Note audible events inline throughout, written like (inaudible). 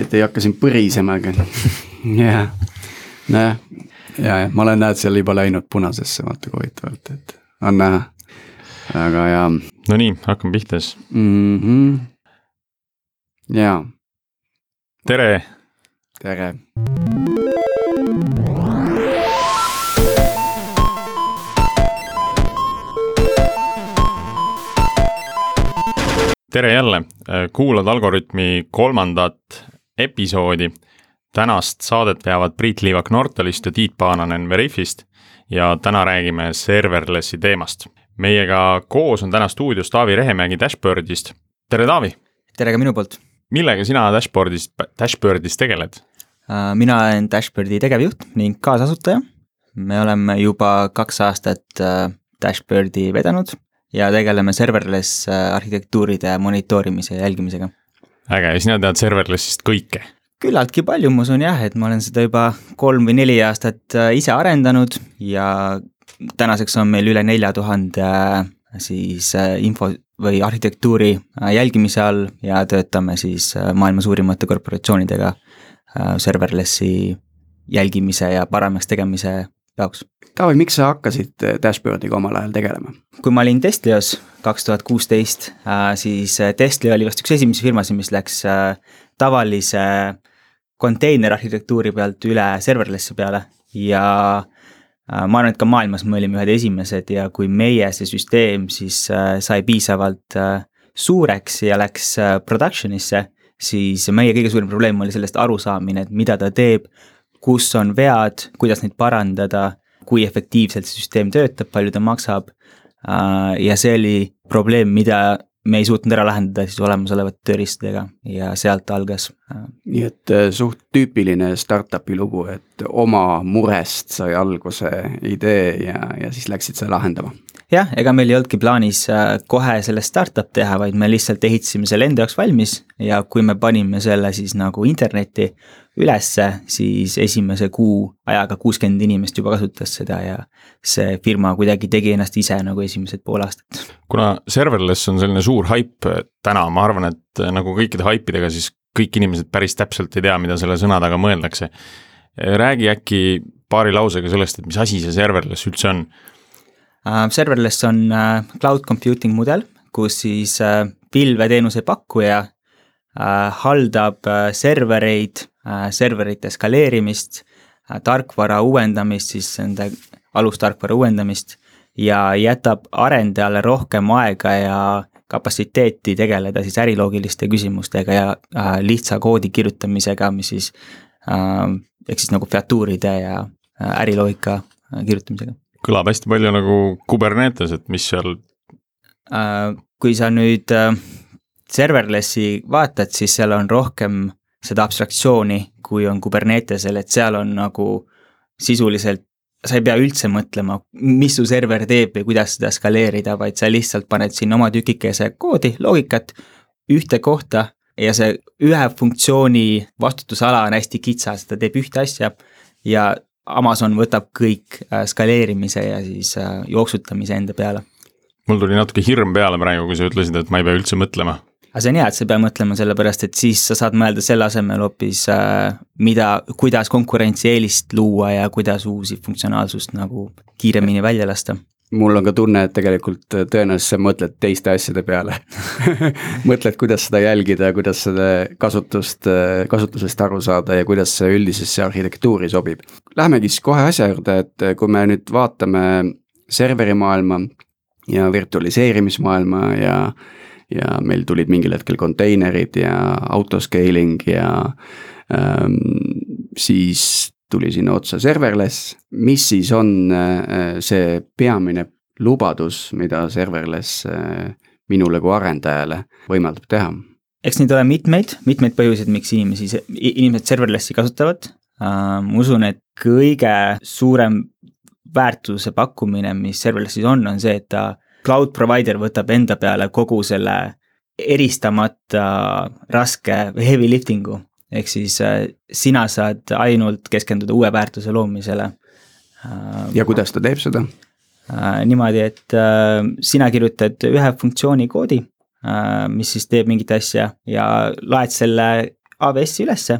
et ei hakka siin põrisema, aga (laughs) jah, nojah, ja, ja ma olen näed seal juba läinud punasesse, vaata kui huvitavalt, et on näha, aga jaa. Nonii, hakkame pihta siis mm. -hmm. jaa. tere. tere. tere jälle, kuulad Algorütmi kolmandat episoodi. tänast saadet veavad Priit Liivak Nortalist ja Tiit Paananen Veriffist ja täna räägime serverlessi teemast. meiega koos on täna stuudios Taavi Rehemägi Dashboardist. tere, Taavi! tere ka minu poolt! millega sina Dashboardis, Dashboardis tegeled? Äh, mina olen Dashboardi tegevjuht ning kaasasutaja. me oleme juba kaks aastat äh, Dashboardi vedanud ja tegeleme serverless äh, arhitektuuride monitoorimise ja jälgimisega. Äge, ja sina tead serverlessist kõike? küllaltki palju, ma usun jah, et ma olen seda juba kolm või neli aastat äh, ise arendanud ja tänaseks on meil üle nelja tuhande äh, siis info või arhitektuuri jälgimise all ja töötame siis maailma suurimate korporatsioonidega serverlessi jälgimise ja paremaks tegemise jaoks. Taavi, miks sa hakkasid äh, Dashboardiga omal ajal tegelema? kui ma olin Testlios kaks tuhat kuusteist, äh, siis äh, Testli oli vast üks esimesi firmasid, mis läks tavalise konteinerarhitektuuri pealt üle serverlessi peale ja ma arvan, et ka maailmas me olime ühed esimesed ja kui meie see süsteem siis sai piisavalt suureks ja läks production'isse, siis meie kõige suurem probleem oli sellest arusaamine, et mida ta teeb, kus on vead, kuidas neid parandada, kui efektiivselt see süsteem töötab, palju ta maksab. Äh, ja see oli probleem, mida me ei suutnud ära lahendada siis olemasolevate tööriistadega ja sealt algas. Äh, nii et äh, suht tüüpiline startup'i lugu, et oma murest sai alguse idee ja, ja siis läksid seda lahendama jah, ega meil ei olnudki plaanis kohe sellest startup teha, vaid me lihtsalt ehitasime selle enda jaoks valmis ja kui me panime selle siis nagu internetti, ülesse, siis esimese kuu ajaga kuuskümmend inimest juba kasutas seda ja see firma kuidagi tegi ennast ise nagu esimesed pool aastat. kuna serverless on selline suur haip täna, ma arvan, et nagu kõikide haipidega, siis kõik inimesed päris täpselt ei tea, mida selle sõna taga mõeldakse. räägi äkki paari lausega sellest, et mis asi see serverless üldse on uh,? Serverless on uh, cloud computing mudel, kus siis uh, pilveteenuse pakkuja haldab servereid Äh, serverite skaleerimist, äh, tarkvara uuendamist, siis nende alustarkvara uuendamist ja jätab arendajale rohkem aega ja kapatsiteeti tegeleda siis äriloogiliste küsimustega ja äh, lihtsa koodi kirjutamisega, mis siis äh,, ehk siis nagu featuuride ja äh, äriloogika äh, kirjutamisega. kõlab hästi palju nagu Kubernetes, et mis seal äh,? kui sa nüüd äh, serverlessi vaatad, siis seal on rohkem seda abstraktsiooni, kui on Kubernetesel, et seal on nagu sisuliselt sa ei pea üldse mõtlema, mis su server teeb või kuidas seda skaleerida, vaid sa lihtsalt paned sinna oma tükikese koodi, loogikat ühte kohta ja see ühe funktsiooni vastutusala on hästi kitsas, ta teeb ühte asja ja Amazon võtab kõik äh, skaleerimise ja siis äh, jooksutamise enda peale. mul tuli natuke hirm peale praegu, kui sa ütlesid, et ma ei pea üldse mõtlema aga see on hea, et sa ei pea mõtlema, sellepärast et siis sa saad mõelda selle asemel hoopis äh,, mida, kuidas konkurentsieelist luua ja kuidas uusi funktsionaalsust nagu kiiremini välja lasta mul on ka tunne, et tegelikult tõenäoliselt sa mõtled teiste asjade peale (laughs) mõtled, kuidas seda jälgida, kuidas seda kasutust, kasutusest aru saada ja kuidas see üldisesse arhitektuuri sobib. Lähemegi siis kohe asja juurde, et kui me nüüd vaatame serverimaailma ja virtualiseerimismaailma ja ja meil tulid mingil hetkel konteinerid ja autoscaling ja ähm, siis tuli sinna otsa serverless, mis siis on äh, see peamine lubadus, mida serverless äh, minule kui arendajale võimaldab teha? eks neid ole mitmeid, mitmeid põhjuseid, miks inimesi, inimesed serverlessi kasutavad uh,. ma usun, et kõige suurem väärtuse pakkumine, mis serverlessis on, on see, et ta cloud provider võtab enda peale kogu selle eristamata raske heavy lifting'u. ehk siis äh, sina saad ainult keskenduda uue väärtuse loomisele. Äh, ja kuidas ta teeb seda? Äh, niimoodi, et sina kirjutad ühe funktsiooni koodi, mis siis teeb mingit asja ja laed selle AWS-i ülesse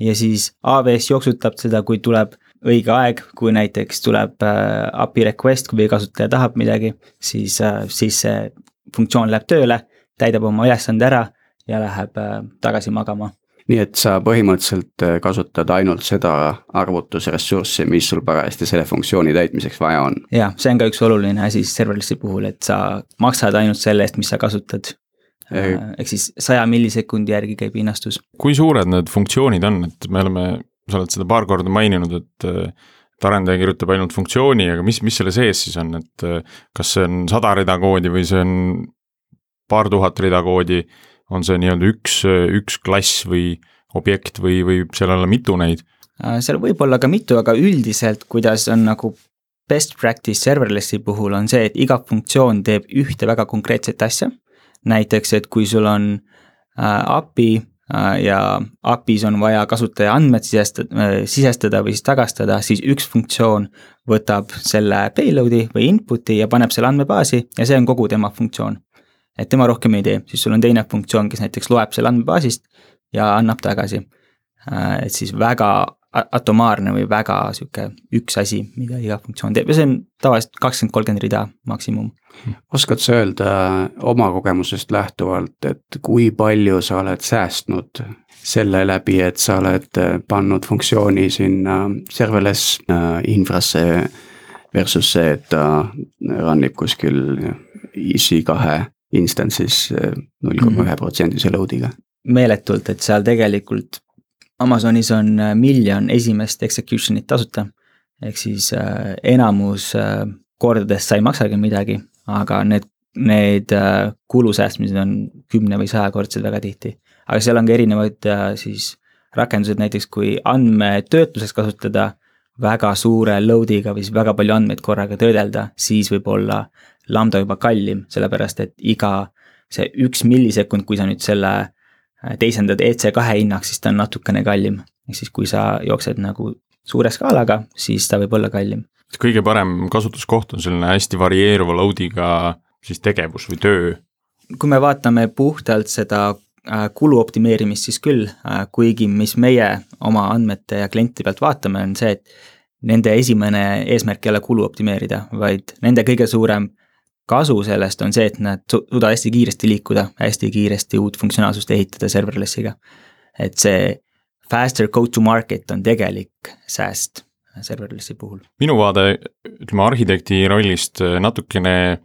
ja siis AWS jooksutab seda, kui tuleb õige aeg, kui näiteks tuleb äh, API request, kui kasutaja tahab midagi, siis, äh, siis see funktsioon läheb tööle, täidab oma ülesande ära ja läheb äh, tagasi magama nii et sa põhimõtteliselt kasutad ainult seda arvutusressurssi, mis sul parajasti selle funktsiooni täitmiseks vaja on. jah, see on ka üks oluline asi serverlessi puhul, et sa maksad ainult selle eest, mis sa kasutad. ehk siis saja millisekundi järgi käib hinnastus. kui suured need funktsioonid on, et me oleme sa oled seda paar korda maininud, et et arendaja kirjutab ainult funktsiooni, aga mis, mis selle sees siis on, et kas see on sada rida koodi või see on paar tuhat rida koodi, on see nii-öelda üks, üks klass või objekt või võib seal olla mitu neid? Äh, seal võib olla ka mitu, aga üldiselt, kuidas on nagu best practice serverlessi puhul on see, et iga funktsioon teeb ühte väga konkreetset asja. näiteks, et kui sul on äh, API Äh, ja API-s on vaja kasutaja andmed sisestada, äh, sisestada või siis tagastada, siis üks funktsioon võtab selle payload'i või input'i ja paneb selle andmebaasi ja see on kogu tema funktsioon. et tema rohkem ei tee, siis sul on teine funktsioon, kes näiteks loeb selle andmebaasist ja annab tagasi. Äh, et siis väga atomaarne või väga sihuke üks asi, mida iga funktsioon teeb ja see on tavaliselt kakskümmend, kolmkümmend rida maksimum. oskad sa öelda oma kogemusest lähtuvalt, et kui palju sa oled säästnud selle läbi, et sa oled pannud funktsiooni sinna serverless äh, infrasse versus see, et ta run ib kuskil EC2 instance'is äh, null koma ühe protsendise load'iga? meeletult, et seal tegelikult Amazonis on äh, miljon esimest execution'it tasuta. ehk siis äh, enamus äh, kordadest sa ei maksagi midagi, aga need, need äh, kulu säästmised on kümne või sajakordsed väga tihti. aga seal on ka erinevaid äh, siis rakendused, näiteks kui andmetöötluses kasutada väga suure load'iga või siis väga palju andmeid korraga töödelda, siis võib olla lambda juba kallim, sellepärast et iga see üks millisekund, kui sa nüüd selle teisendad EC2 hinnaks, siis ta on natukene kallim. ehk siis, kui sa jooksed nagu suure skaalaga, siis ta võib olla kallim. kõige parem kasutuskoht on selline hästi varieeruva load'iga siis tegevus või töö? kui me vaatame puhtalt seda äh, kulu optimeerimist, siis küll, äh, kuigi mis meie oma andmete ja klientide pealt vaatame, on see, et nende esimene eesmärk ei ole kulu optimeerida, vaid nende kõige suurem kasu sellest on see, et nad suudavad hästi kiiresti liikuda, hästi kiiresti uut funktsionaalsust ehitada serverlessiga. et see faster go to market on tegelik sääst serverlessi puhul. minu vaade, ütleme arhitekti rollist natukene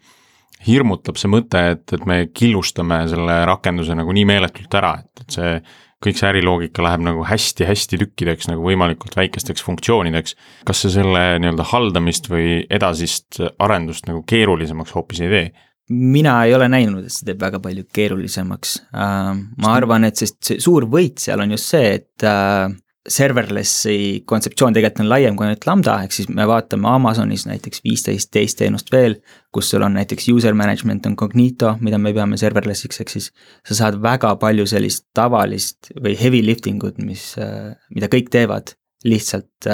hirmutab see mõte, et, et me killustame selle rakenduse nagu nii meeletult ära, et, et see kõik see äriloogika läheb nagu hästi-hästi tükkideks nagu võimalikult väikesteks funktsioonideks. kas see selle nii-öelda haldamist või edasist arendust nagu keerulisemaks hoopis ei tee? mina ei ole näinud, et see teeb väga palju keerulisemaks. Äh, ma arvan, et sest see suur võit seal on just see, et äh, serverlessi kontseptsioon tegelikult on laiem kui ainult lambda, ehk siis me vaatame Amazonis näiteks viisteist teist teenust veel, kus sul on näiteks user management on Cognito, mida me peame serverlessiks, ehk siis sa saad väga palju sellist tavalist või heavy lifting ut, mis, mida kõik teevad, lihtsalt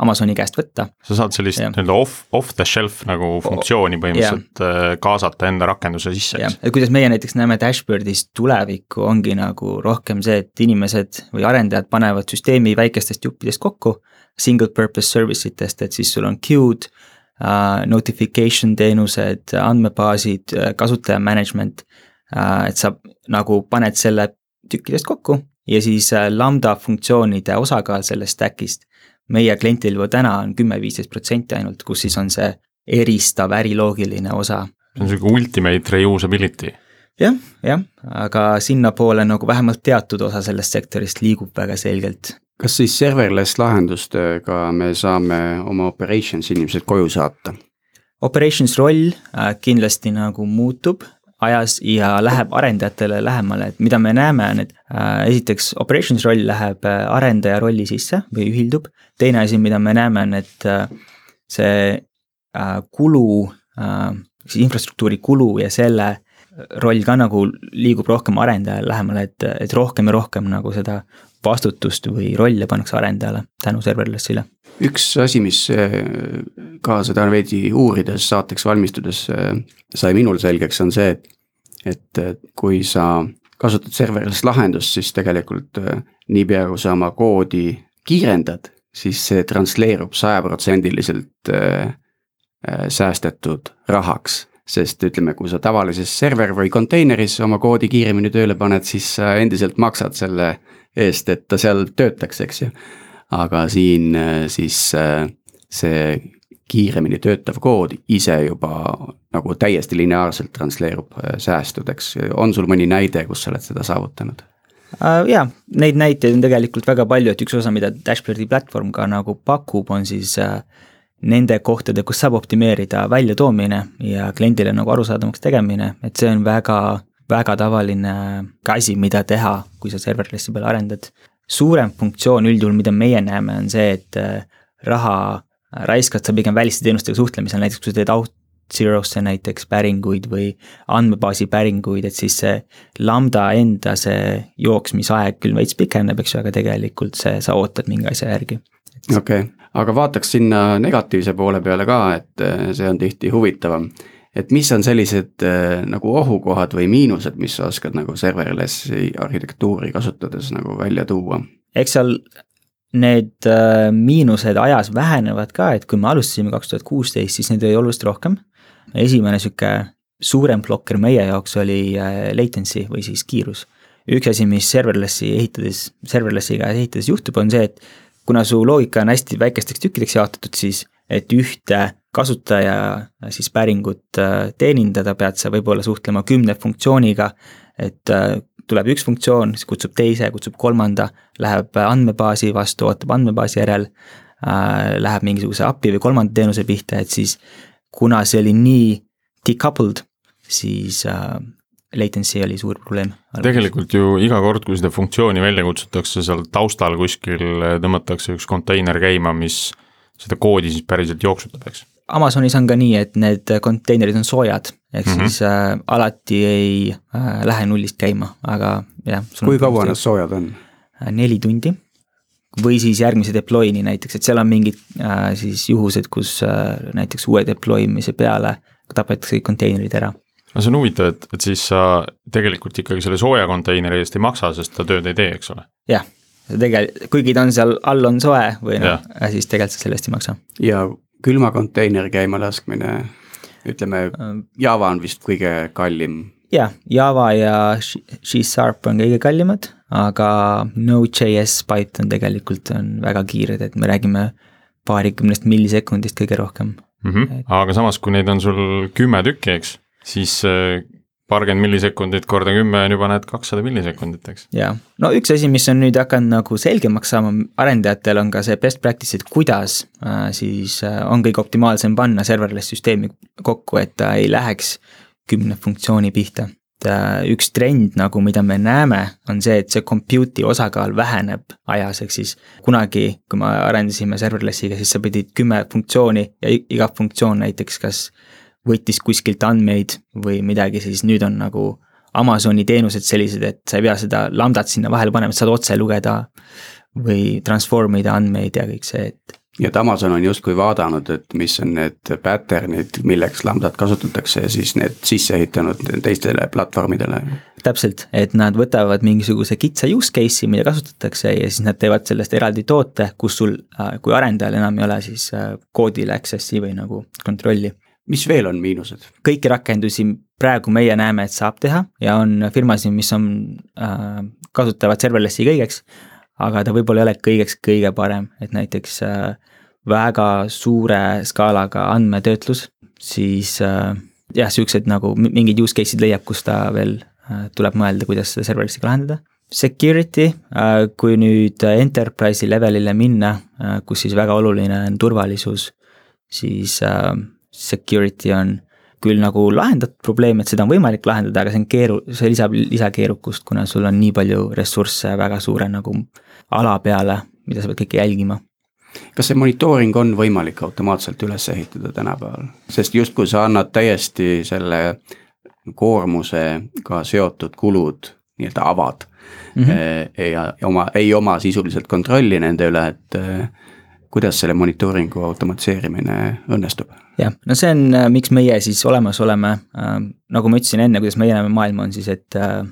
Amazoni käest võtta. sa saad sellist nii-öelda off, off the shelf nagu funktsiooni põhimõtteliselt yeah. Äh, kaasata enda rakenduse sisse. et kuidas meie näiteks näeme dashboard'is tulevikku, ongi nagu rohkem see, et inimesed või arendajad panevad süsteemi väikestest juppidest kokku, single purpose service itest, et siis sul on queue'd uh,, notification teenused, andmebaasid, äh, kasutaja management uh,, et sa nagu paned selle tükkidest kokku ja siis lambda funktsioonide osakaal sellest stack'ist meie klientil juba täna on kümme-viisteist protsenti ainult, kus siis on see eristav äriloogiline osa. see on sihuke ultimate reusability. jah, jah, aga sinnapoole nagu vähemalt teatud osa sellest sektorist liigub väga selgelt. kas siis serverless lahendustega me saame oma operations inimesed koju saata? Operations roll äh, kindlasti nagu muutub, ajas ja läheb arendajatele lähemale, et mida me näeme, on, et äh, esiteks operations roll läheb äh, arendaja rolli sisse või ühildub. teine asi, mida me näeme, on, et äh, see kulu siis infrastruktuuri kulu ja selle roll ka nagu liigub rohkem arendajale lähemale, et, et rohkem ja rohkem nagu seda vastutust või rolle pannakse arendajale tänu serverlessile. Üks asi, mis äh, ka seda veidi uurides, saateks valmistudes äh, sai minul selgeks, on see, et, et kui sa kasutad serverless lahendust, siis tegelikult äh, niipea kui sa oma koodi kiirendad, siis see transleerub sajaprotsendiliselt äh, äh, säästetud rahaks sest ütleme, kui sa tavalises server või konteineris oma koodi kiiremini tööle paned, siis sa endiselt maksad selle eest, et ta seal töötaks, eks ju. Aga siin äh, siis äh, see kiiremini töötav kood ise juba nagu täiesti lineaarselt transleerub äh, säästudeks, on sul mõni näide, kus sa oled seda saavutanud? jaa, neid näiteid on tegelikult väga palju, et üks osa, mida Dashboardi platvorm ka nagu pakub, on siis nende kohtade, kus saab optimeerida väljatoomine ja kliendile nagu arusaadavamaks tegemine, et see on väga, väga tavaline ka asi, mida teha, kui sa serverlessi peale arendad. Suurem funktsioon üldjuhul, mida meie näeme, on see, et äh, raha raiskad sa pigem väliste teenustega suhtlemisel, näiteks kui sa teed out zero'sse näiteks päringuid või andmebaasi päringuid, et siis see lambda enda see jooksmisaeg küll veits pikeneb, eks ju, aga tegelikult see, sa ootad mingi asja järgi. okei okay aga vaataks sinna negatiivse poole peale ka, et äh, see on tihti huvitavam. Et mis on sellised äh, nagu ohukohad või miinused, mis sa oskad nagu serverlessi arhitektuuri kasutades nagu välja tuua? eks seal need äh, miinused ajas vähenevad ka, et kui me alustasime kaks tuhat kuusteist, siis neid oli oluliselt rohkem. esimene sihuke suurem blokker meie jaoks oli latency või siis kiirus. üks asi, mis serverlessi ehitades, serverlessiga ehitades juhtub, on see, et kuna su loogika on hästi väikesteks tükkideks jaotatud, siis et ühte kasutaja siis päringut äh, teenindada, pead sa võib-olla suhtlema kümne funktsiooniga, et äh, tuleb üks funktsioon, siis kutsub teise, kutsub kolmanda, läheb andmebaasi vastu, ootab andmebaasi järel äh,, läheb mingisuguse API või kolmanda teenuse pihta, et siis kuna see oli nii decoupled, siis latency oli suur probleem. tegelikult ju iga kord, kui seda funktsiooni välja kutsutakse, seal taustal kuskil tõmmatakse üks konteiner käima, mis seda koodi siis päriselt jooksutab, eks? Amazonis on ka nii, et need konteinerid on soojad, ehk mm -hmm. siis äh, alati ei äh, lähe nullist käima, aga jah. kui kaua nad soojad on? Äh, neli tundi või siis järgmise deploy'ni näiteks, et seal on mingid äh, siis juhused, kus äh, näiteks uue deploy imise peale tapetakse kõik konteinerid ära no see on huvitav, et, et siis sa tegelikult ikkagi selle sooja konteineri eest ei maksa, sest ta tööd ei tee, eks ole. jah, tegelikult, kuigi ta on seal all on soe või noh, siis tegelikult sa selle eest ei maksa. ja külma konteineri käima laskmine, ütleme ähm. Java on vist kõige kallim. jah, Java ja C-Sharp on kõige kallimad, aga Node.js, Python tegelikult on väga kiired, et me räägime paarikümnest millisekundist kõige rohkem mm. -hmm. Aga samas, kui neid on sul kümme tükki, eks siis äh, paarkümmend millisekundit korda kümme on juba näed kakssada millisekundit, eks. jaa, no üks asi, mis on nüüd hakanud nagu selgemaks saama arendajatel, on ka see best practice, et kuidas äh, siis äh, on kõige optimaalsem panna serverless süsteemi kokku, et ta ei läheks kümne funktsiooni pihta. et äh, üks trend nagu, mida me näeme, on see, et see compute'i osakaal väheneb ajas, ehk siis kunagi, kui me arendasime serverlessiga, siis sa pidid kümme funktsiooni ja iga funktsioon näiteks kas võttis kuskilt andmeid või midagi, siis nüüd on nagu Amazoni teenused sellised, et sa ei pea seda lambdat sinna vahele panema, saad otse lugeda või transform ida andmeid ja kõik see, et. nii et Amazon on justkui vaadanud, et mis on need pattern'id, milleks lambdat kasutatakse ja siis need sisse ehitanud teistele platvormidele. täpselt, et nad võtavad mingisuguse kitsa use case'i, mida kasutatakse ja siis nad teevad sellest eraldi toote, kus sul, äh, kui arendajal enam ei ole siis äh, koodile access'i või nagu kontrolli mis veel on miinused? kõiki rakendusi praegu meie näeme, et saab teha ja on firmasid, mis on äh,, kasutavad serverlessi kõigeks, aga ta võib-olla ei ole kõigeks kõige parem, et näiteks äh, väga suure skaalaga andmetöötlus, siis äh, jah, siuksed nagu mingid use case'id leiab, kus ta veel äh, tuleb mõelda, kuidas seda serverlessiga lahendada security, äh, kui nüüd enterprise'i levelile minna, äh, kus siis väga oluline on turvalisus, siis äh, security on küll nagu lahendatud probleem, et seda on võimalik lahendada, aga see on keeru-, see lisab lisakeerukust, kuna sul on nii palju ressursse väga suure nagu ala peale, mida sa pead kõike jälgima. kas see monitooring on võimalik automaatselt üles ehitada tänapäeval, sest justkui sa annad täiesti selle koormusega seotud kulud nii-öelda avad mm -hmm. ja oma, ei oma sisuliselt kontrolli nende üle, et kuidas selle monitooringu automatiseerimine õnnestub? jah, no see on, äh, miks meie siis olemas oleme äh,, nagu ma ütlesin enne, kuidas meie näeme maailma, on siis, et äh,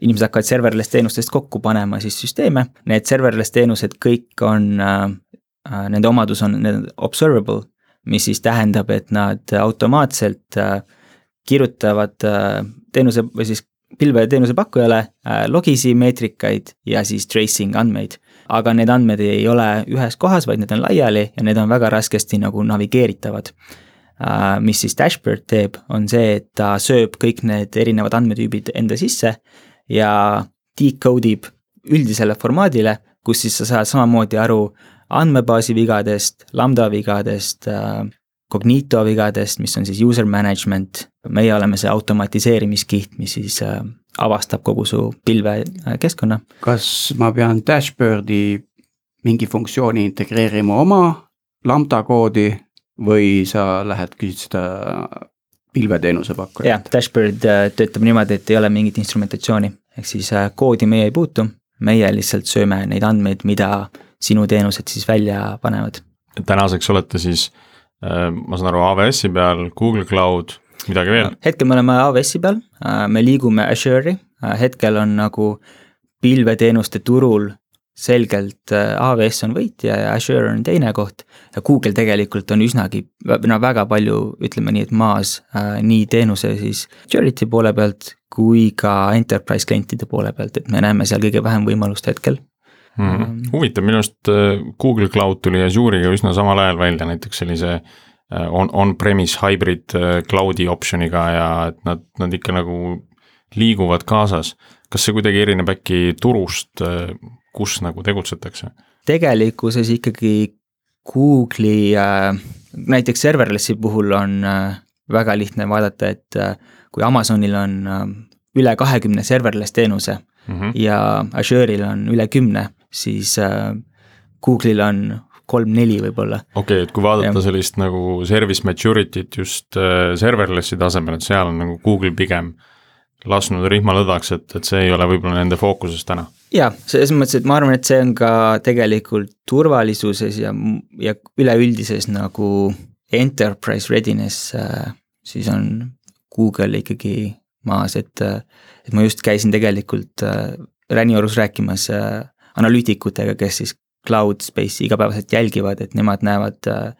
inimesed hakkavad serverless teenustest kokku panema siis süsteeme, need serverless teenused kõik on äh,, äh nende omadus on observable, mis siis tähendab, et nad automaatselt äh, kirjutavad äh, teenuse või siis pilveteenuse pakkujale äh, logisi meetrikaid ja siis tracing andmeid. Aga need andmed ei ole ühes kohas, vaid need on laiali ja need on väga raskesti nagu navigeeritavad äh,. mis siis dashboard teeb, on see, et ta sööb kõik need erinevad andmetüübid enda sisse ja decode ib üldisele formaadile, kus siis sa saad samamoodi aru andmebaasi vigadest, lambda vigadest äh,, Cognito vigadest, mis on siis user management, meie oleme see automatiseerimiskiht, mis siis äh, avastab kogu su pilvekeskkonna. kas ma pean dashboard'i mingi funktsiooni integreerima oma lambda koodi või sa lähed, küsid seda pilveteenuse pakkujalt? jah, dashboard äh, töötab niimoodi, et ei ole mingit instrumentatsiooni, ehk siis äh, koodi meie ei puutu, meie lihtsalt sööme neid andmeid, mida sinu teenused siis välja panevad. tänaseks olete siis äh, Äh, ma saan aru, AWS-i peal, Google Cloud, midagi veel? hetkel me oleme AWS-i peal, äh, me liigume Azure'i, äh, hetkel on nagu pilveteenuste turul selgelt AWS on võitja ja Azure on teine koht ja Google tegelikult on üsnagi, no väga palju, ütleme nii, et maas nii teenuse siis charity poole pealt kui ka enterprise klientide poole pealt, et me näeme seal kõige vähem võimalust hetkel mm. -hmm. huvitav, minu arust äh, Google Cloud tuli Azure'iga üsna samal ajal välja, näiteks sellise äh, on, on-premise hybrid äh, cloud'i option'iga ja et nad, nad ikka nagu liiguvad kaasas. kas see kuidagi erineb äkki turust, kus nagu tegutsetakse? tegelikkuses ikkagi Google'i äh, näiteks serverlessi puhul on äh, väga lihtne vaadata, et äh, kui Amazonil on üle kahekümne serverless teenuse mm -hmm. ja Azure'il on üle kümne, siis äh, Google'il on kolm-neli võib-olla. okei okay,, et kui vaadata ja. sellist nagu service maturity't just äh, serverless'i tasemel, et seal on nagu Google pigem lasknud rihma lõdvaks, et, et see ei ole võib-olla nende fookuses täna. jaa, selles mõttes, et ma arvan, et see on ka tegelikult turvalisuses ja, ja üleüldises nagu enterprise readiness äh, siis on Google ikkagi maas, et, et ma just käisin tegelikult äh, Räniorus rääkimas analüütikutega, kes siis cloud space'i igapäevaselt jälgivad, et nemad näevad, äh,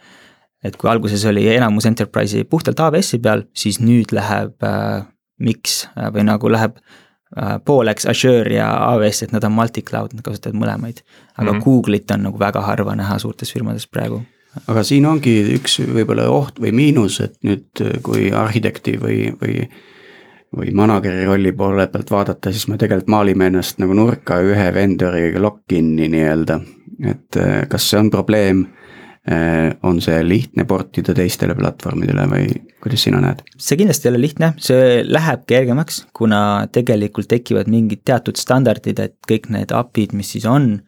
et kui alguses oli enamus enterprise'i puhtalt AWS-i peal, siis nüüd läheb äh, miks või nagu läheb äh, pooleks Azure ja AWS, et nad on multi-cloud, nad kasutavad mõlemaid. aga mm -hmm. Google'it on nagu väga harva näha suurtes firmades praegu aga siin ongi üks võib-olla oht või miinus, et nüüd kui arhitekti või, või või manager'i rolli poole pealt vaadata, siis me tegelikult maalime ennast nagu nurka ühe vendori lock-in'i nii-öelda. et äh, kas see on probleem, äh, on see lihtne portida teistele platvormidele või kuidas sina näed? see kindlasti ei ole lihtne, see läheb kergemaks, kuna tegelikult tekivad mingid teatud standardid, et kõik need API-d, mis siis on,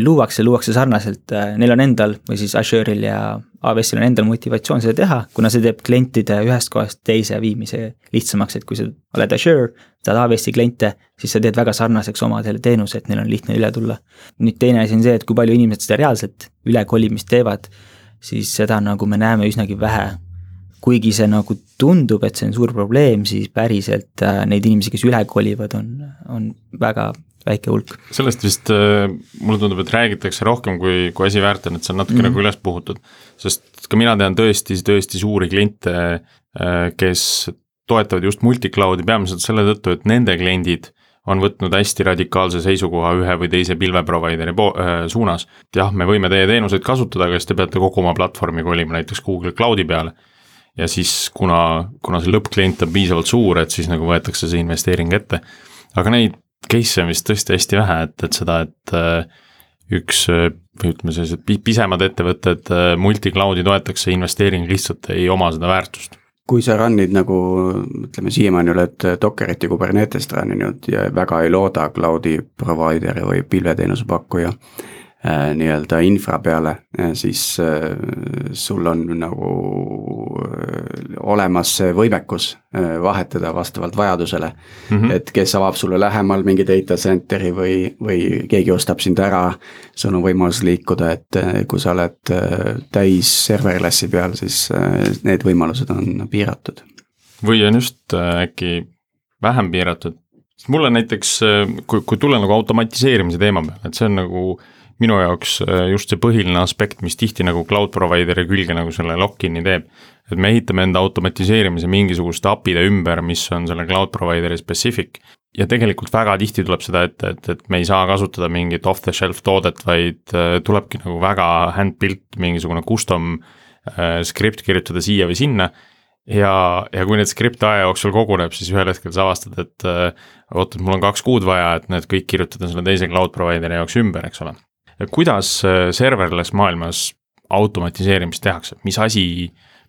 luuakse, luuakse sarnaselt, äh, neil on endal või siis Azure'il ja AWS-il on endal motivatsioon seda teha, kuna see teeb klientide ühest kohast teise viimise lihtsamaks, et kui sa oled Azure, saad AWS-i kliente, siis sa teed väga sarnaseks omadele teenuse, et neil on lihtne üle tulla. nüüd teine asi on see, et kui palju inimesed seda reaalselt ülekolimist teevad, siis seda nagu me näeme üsnagi vähe. kuigi see nagu tundub, et see on suur probleem, siis päriselt äh, neid inimesi, kes üle kolivad, on, on väga väike hulk. sellest vist äh, mulle tundub, et räägitakse rohkem, kui, kui asi väärt on, et see on natuke mm -hmm. nagu üles puhutud. sest ka mina tean tõesti, tõesti suuri kliente, äh, kes toetavad just multi-cloud'i peamiselt selle tõttu, et nende kliendid on võtnud hästi radikaalse seisukoha ühe või teise pilveprovider'i po- äh,, suunas. et jah, me võime teie teenuseid kasutada, aga siis te peate kogu oma platvormi kolima näiteks Google Cloud'i peale. ja siis, kuna, kuna see lõppklient on piisavalt suur, et siis nagu võetakse see investeering ette. aga neid case'e on vist tõesti hästi vähe, et, et seda, et äh, üks äh, või ütleme, sellised pisemad ettevõtted äh, multi-cloud'i toetaks, see investeering lihtsalt ei oma seda väärtust. kui sa run'id nagu ütleme, siiamaani oled Dockerit ja Kubernetest run inud ja väga ei looda cloud'i provider'i või pilveteenuse pakkuja nii-öelda infra peale, siis äh, sul on nagu äh, olemas see võimekus vahetada vastavalt vajadusele mm. -hmm. et kes avab sulle lähemal mingi data center'i või, või keegi ostab sind ära, sul on võimalus liikuda, et kui sa oled täis serverless'i peal, siis need võimalused on piiratud. või on just äkki vähem piiratud, mulle näiteks, kui, kui tulla nagu automatiseerimise teema peale, et see on nagu minu jaoks just see põhiline aspekt, mis tihti nagu cloud provider'i külge nagu selle lock-in'i teeb. et me ehitame enda automatiseerimise mingisuguste API-de ümber, mis on selle cloud provider'i specific. ja tegelikult väga tihti tuleb seda ette, et, et me ei saa kasutada mingit off-the-shelf toodet, vaid tulebki nagu väga hand-built mingisugune custom äh, skript kirjutada siia või sinna ja, ja kui need skript aja jooksul koguneb, siis ühel hetkel sa avastad, et äh, oot, et mul on kaks kuud vaja, et need kõik kirjutada selle teise cloud provider'i jaoks ümber, eks ole. Kuidas äh, serverless maailmas automatiseerimist tehakse, mis asi,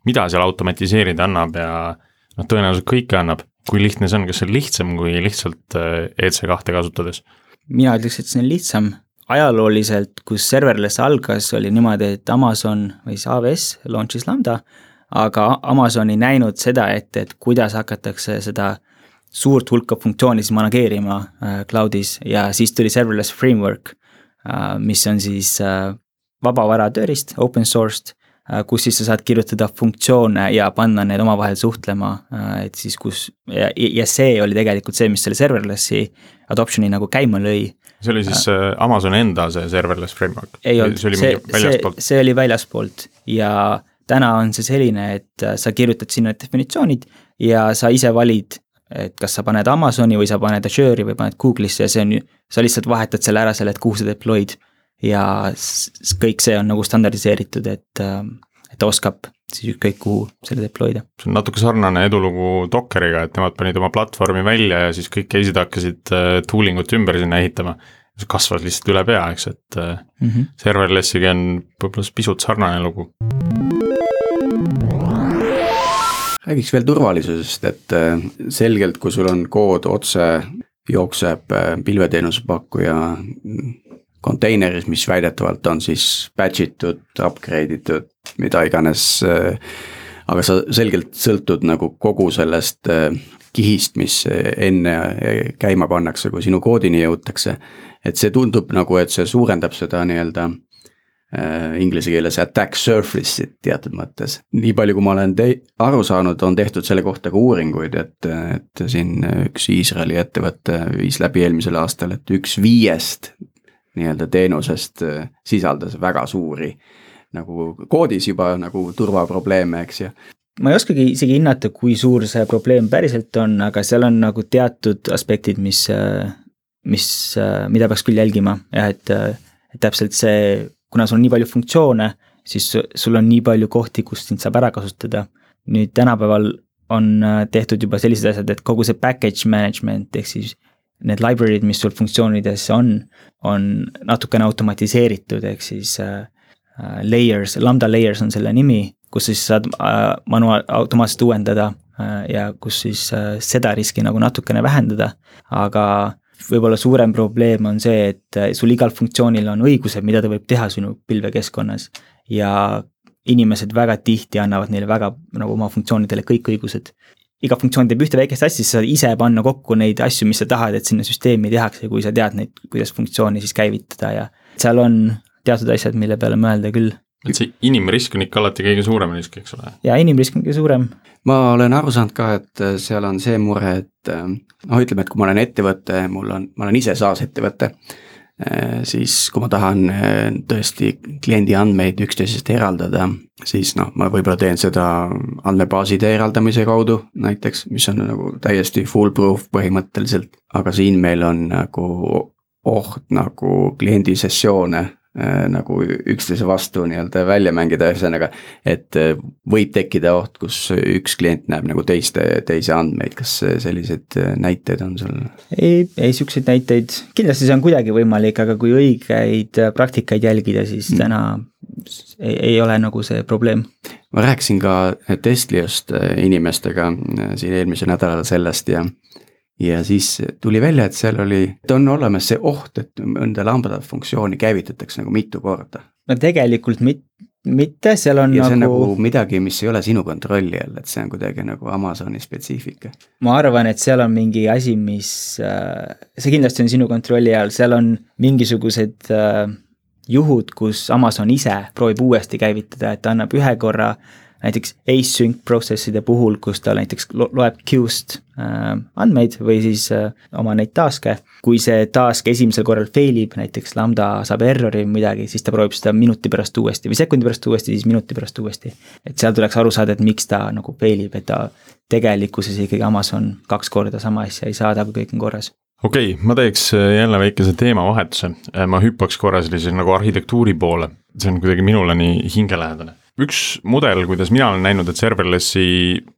mida seal automatiseerida annab ja noh, tõenäoliselt kõike annab, kui lihtne see on, kas see on lihtsam kui lihtsalt äh, EC2 kasutades? mina ütleks, et see on lihtsam, ajalooliselt, kus serverless algas, oli niimoodi, et Amazon või siis AWS launch'is Lambda aga Amazon ei näinud seda ette, et kuidas hakatakse seda suurt hulka funktsioone siis manageerima äh, cloud'is ja siis tuli serverless framework. äh,, mis on siis äh, vabavara tööriist, open sourced äh,, kus siis sa saad kirjutada funktsioone ja panna need omavahel suhtlema äh,, et siis kus ja, ja see oli tegelikult see, mis selle serverless'i adoption'i nagu käima lõi. See oli siis äh, Amazoni enda see serverless framework? ei olnud, see, see, see, see oli väljaspoolt ja täna on see selline, et äh, sa kirjutad sinna definitsioonid ja sa ise valid, et kas sa paned Amazoni või sa paned Azure'i või paned Google'isse ja see on ju, sa lihtsalt vahetad selle ära selle, et kuhu sa deploy'd. ja kõik see on nagu standardiseeritud, et, äh, et ta oskab siis ükskõik kuhu selle deploy da. see on natuke sarnane edulugu Dockeriga, et nemad panid oma platvormi välja ja siis kõik case'id hakkasid äh, tooling ut ümber sinna ehitama see kasvas lihtsalt üle pea, eks, et mm -hmm. serverlessiga on võib-olla pisut sarnane lugu räägiks veel turvalisusest, et äh, selgelt, kui sul on kood otse jookseb äh, pilveteenuse pakkuja konteineris, mis väidetavalt on siis batch itud, upgrade itud, mida iganes. Äh, aga sa selgelt sõltud nagu kogu sellest kihist, mis enne käima pannakse, kui sinu koodini jõutakse. et see tundub nagu, et see suurendab seda nii-öelda inglise keeles attack surface'it teatud mõttes. nii palju, kui ma olen te-, aru saanud, on tehtud selle kohta ka uuringuid, et, et siin üks Iisraeli ettevõte viis läbi eelmisel aastal, et üks viiest nii-öelda teenusest äh, sisaldas väga suuri nagu koodis juba nagu turvaprobleeme, eks ju ma ei oskagi isegi hinnata, kui suur see probleem päriselt on, aga seal on nagu teatud aspektid, mis, äh, mis, mida peaks küll jälgima ja et, et täpselt see kuna sul on nii palju funktsioone, siis sul on nii palju kohti, kus sind saab ära kasutada. nüüd tänapäeval on äh, tehtud juba sellised asjad, et kogu see package management ehk siis need library'd, mis sul funktsioonides on, on natukene automatiseeritud, ehk siis äh, äh, layers, lambda layers on selle nimi, kus siis saad äh, manuaal, automaatselt uuendada äh, ja kus siis äh, seda riski nagu natukene vähendada, aga võib-olla suurem probleem on see, et äh, sul igal funktsioonil on õigused, mida ta võib teha sinu pilvekeskkonnas. ja inimesed väga tihti annavad neile väga nagu oma funktsioonidele kõik õigused. iga funktsioon teeb ühte väikest asja, sa saad ise panna kokku neid asju, mis sa tahad, et sinna süsteemi tehakse, kui sa tead neid, kuidas funktsiooni siis käivitada ja seal on teatud asjad, mille peale mõelda küll et see inimrisk on ikka alati kõige suurem risk, eks ole? jaa, inimrisk on kõige suurem. ma olen aru saanud ka, et äh, seal on see mure, et äh, noh, ütleme, et kui ma olen ettevõte, mul on, ma olen ise SaaS ettevõte, äh, siis kui ma tahan tõesti kliendi andmeid üksteisest eraldada, siis noh, ma võib-olla teen seda andmebaaside eraldamise kaudu näiteks, mis on nagu täiesti foolproof põhimõtteliselt, aga siin meil on nagu oht nagu kliendi sessioone nagu üksteise vastu nii-öelda välja mängida, ühesõnaga. et äh, võib tekkida oht, kus üks klient näeb nagu teiste, teisi andmeid, kas selliseid äh, näiteid on sul? ei, ei siukseid näiteid, kindlasti see on kuidagi võimalik, aga kui õigeid praktikaid jälgida, siis mm. täna ei, ei ole nagu see probleem. ma rääkisin ka Testliost inimestega siin eelmisel nädalal sellest ja ja siis tuli välja, et seal oli, et on olemas see oht, et mõnda lambda funktsiooni käivitatakse nagu mitu korda. no tegelikult mit-, mitte, seal on ja nagu. see on nagu midagi, mis ei ole sinu kontrolli all, et see on kuidagi nagu Amazoni spetsiifika. ma arvan, et seal on mingi asi, mis, äh, see kindlasti on sinu kontrolli all, seal on mingisugused äh, juhud, kus Amazon ise proovib uuesti käivitada, et ta annab ühe korra näiteks async process'ide puhul, kus ta näiteks lo loeb queue'st äh, andmeid või siis äh, oma neid task'e. kui see task esimesel korral fail ib, näiteks lambda saab error'i või midagi, siis ta proovib seda minuti pärast uuesti või sekundi pärast uuesti, siis minuti pärast uuesti. et seal tuleks aru saada, et miks ta nagu fail ib, et ta tegelikkuses ikkagi Amazon kaks korda sama asja ei saada, kui kõik on korras okei okay,, ma teeks äh, jälle väikese teemavahetuse, äh, ma hüppaks korra sellise nagu arhitektuuri poole, see on kuidagi minule nii hingelähedane üks mudel, kuidas mina olen näinud, et serverlessi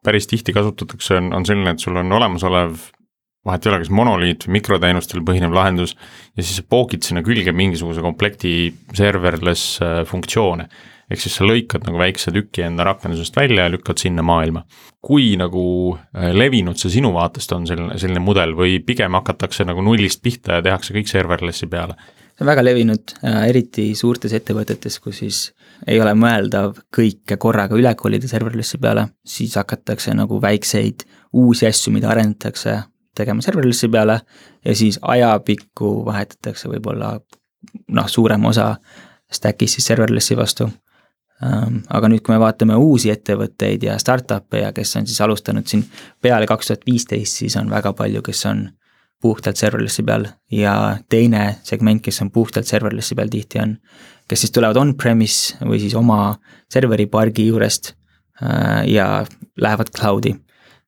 päris tihti kasutatakse, on, on selline, et sul on olemasolev vahet ei ole, kas monoliit või mikroteenustel põhinev lahendus ja siis sa pookid sinna külge mingisuguse komplekti serverless äh, funktsioone. ehk siis sa lõikad nagu väikse tüki enda rakendusest välja ja lükkad sinna maailma. kui nagu äh, levinud see sinu vaatest on selline, selline mudel või pigem hakatakse nagu nullist pihta ja tehakse kõik serverlessi peale? see on väga levinud, äh, eriti suurtes ettevõtetes, kus siis ei ole mõeldav kõike korraga üle kolida serverlessi peale, siis hakatakse nagu väikseid uusi asju, mida arendatakse, tegema serverlessi peale ja siis ajapikku vahetatakse võib-olla noh, suurem osa stack'ist siis serverlessi vastu. Ähm, aga nüüd, kui me vaatame uusi ettevõtteid ja startup'e ja kes on siis alustanud siin peale kaks tuhat viisteist, siis on väga palju, kes on puhtalt serverlessi peal ja teine segment, kes on puhtalt serverlessi peal tihti on, kes siis tulevad on-premise või siis oma serveri pargi juurest äh, ja lähevad cloud'i,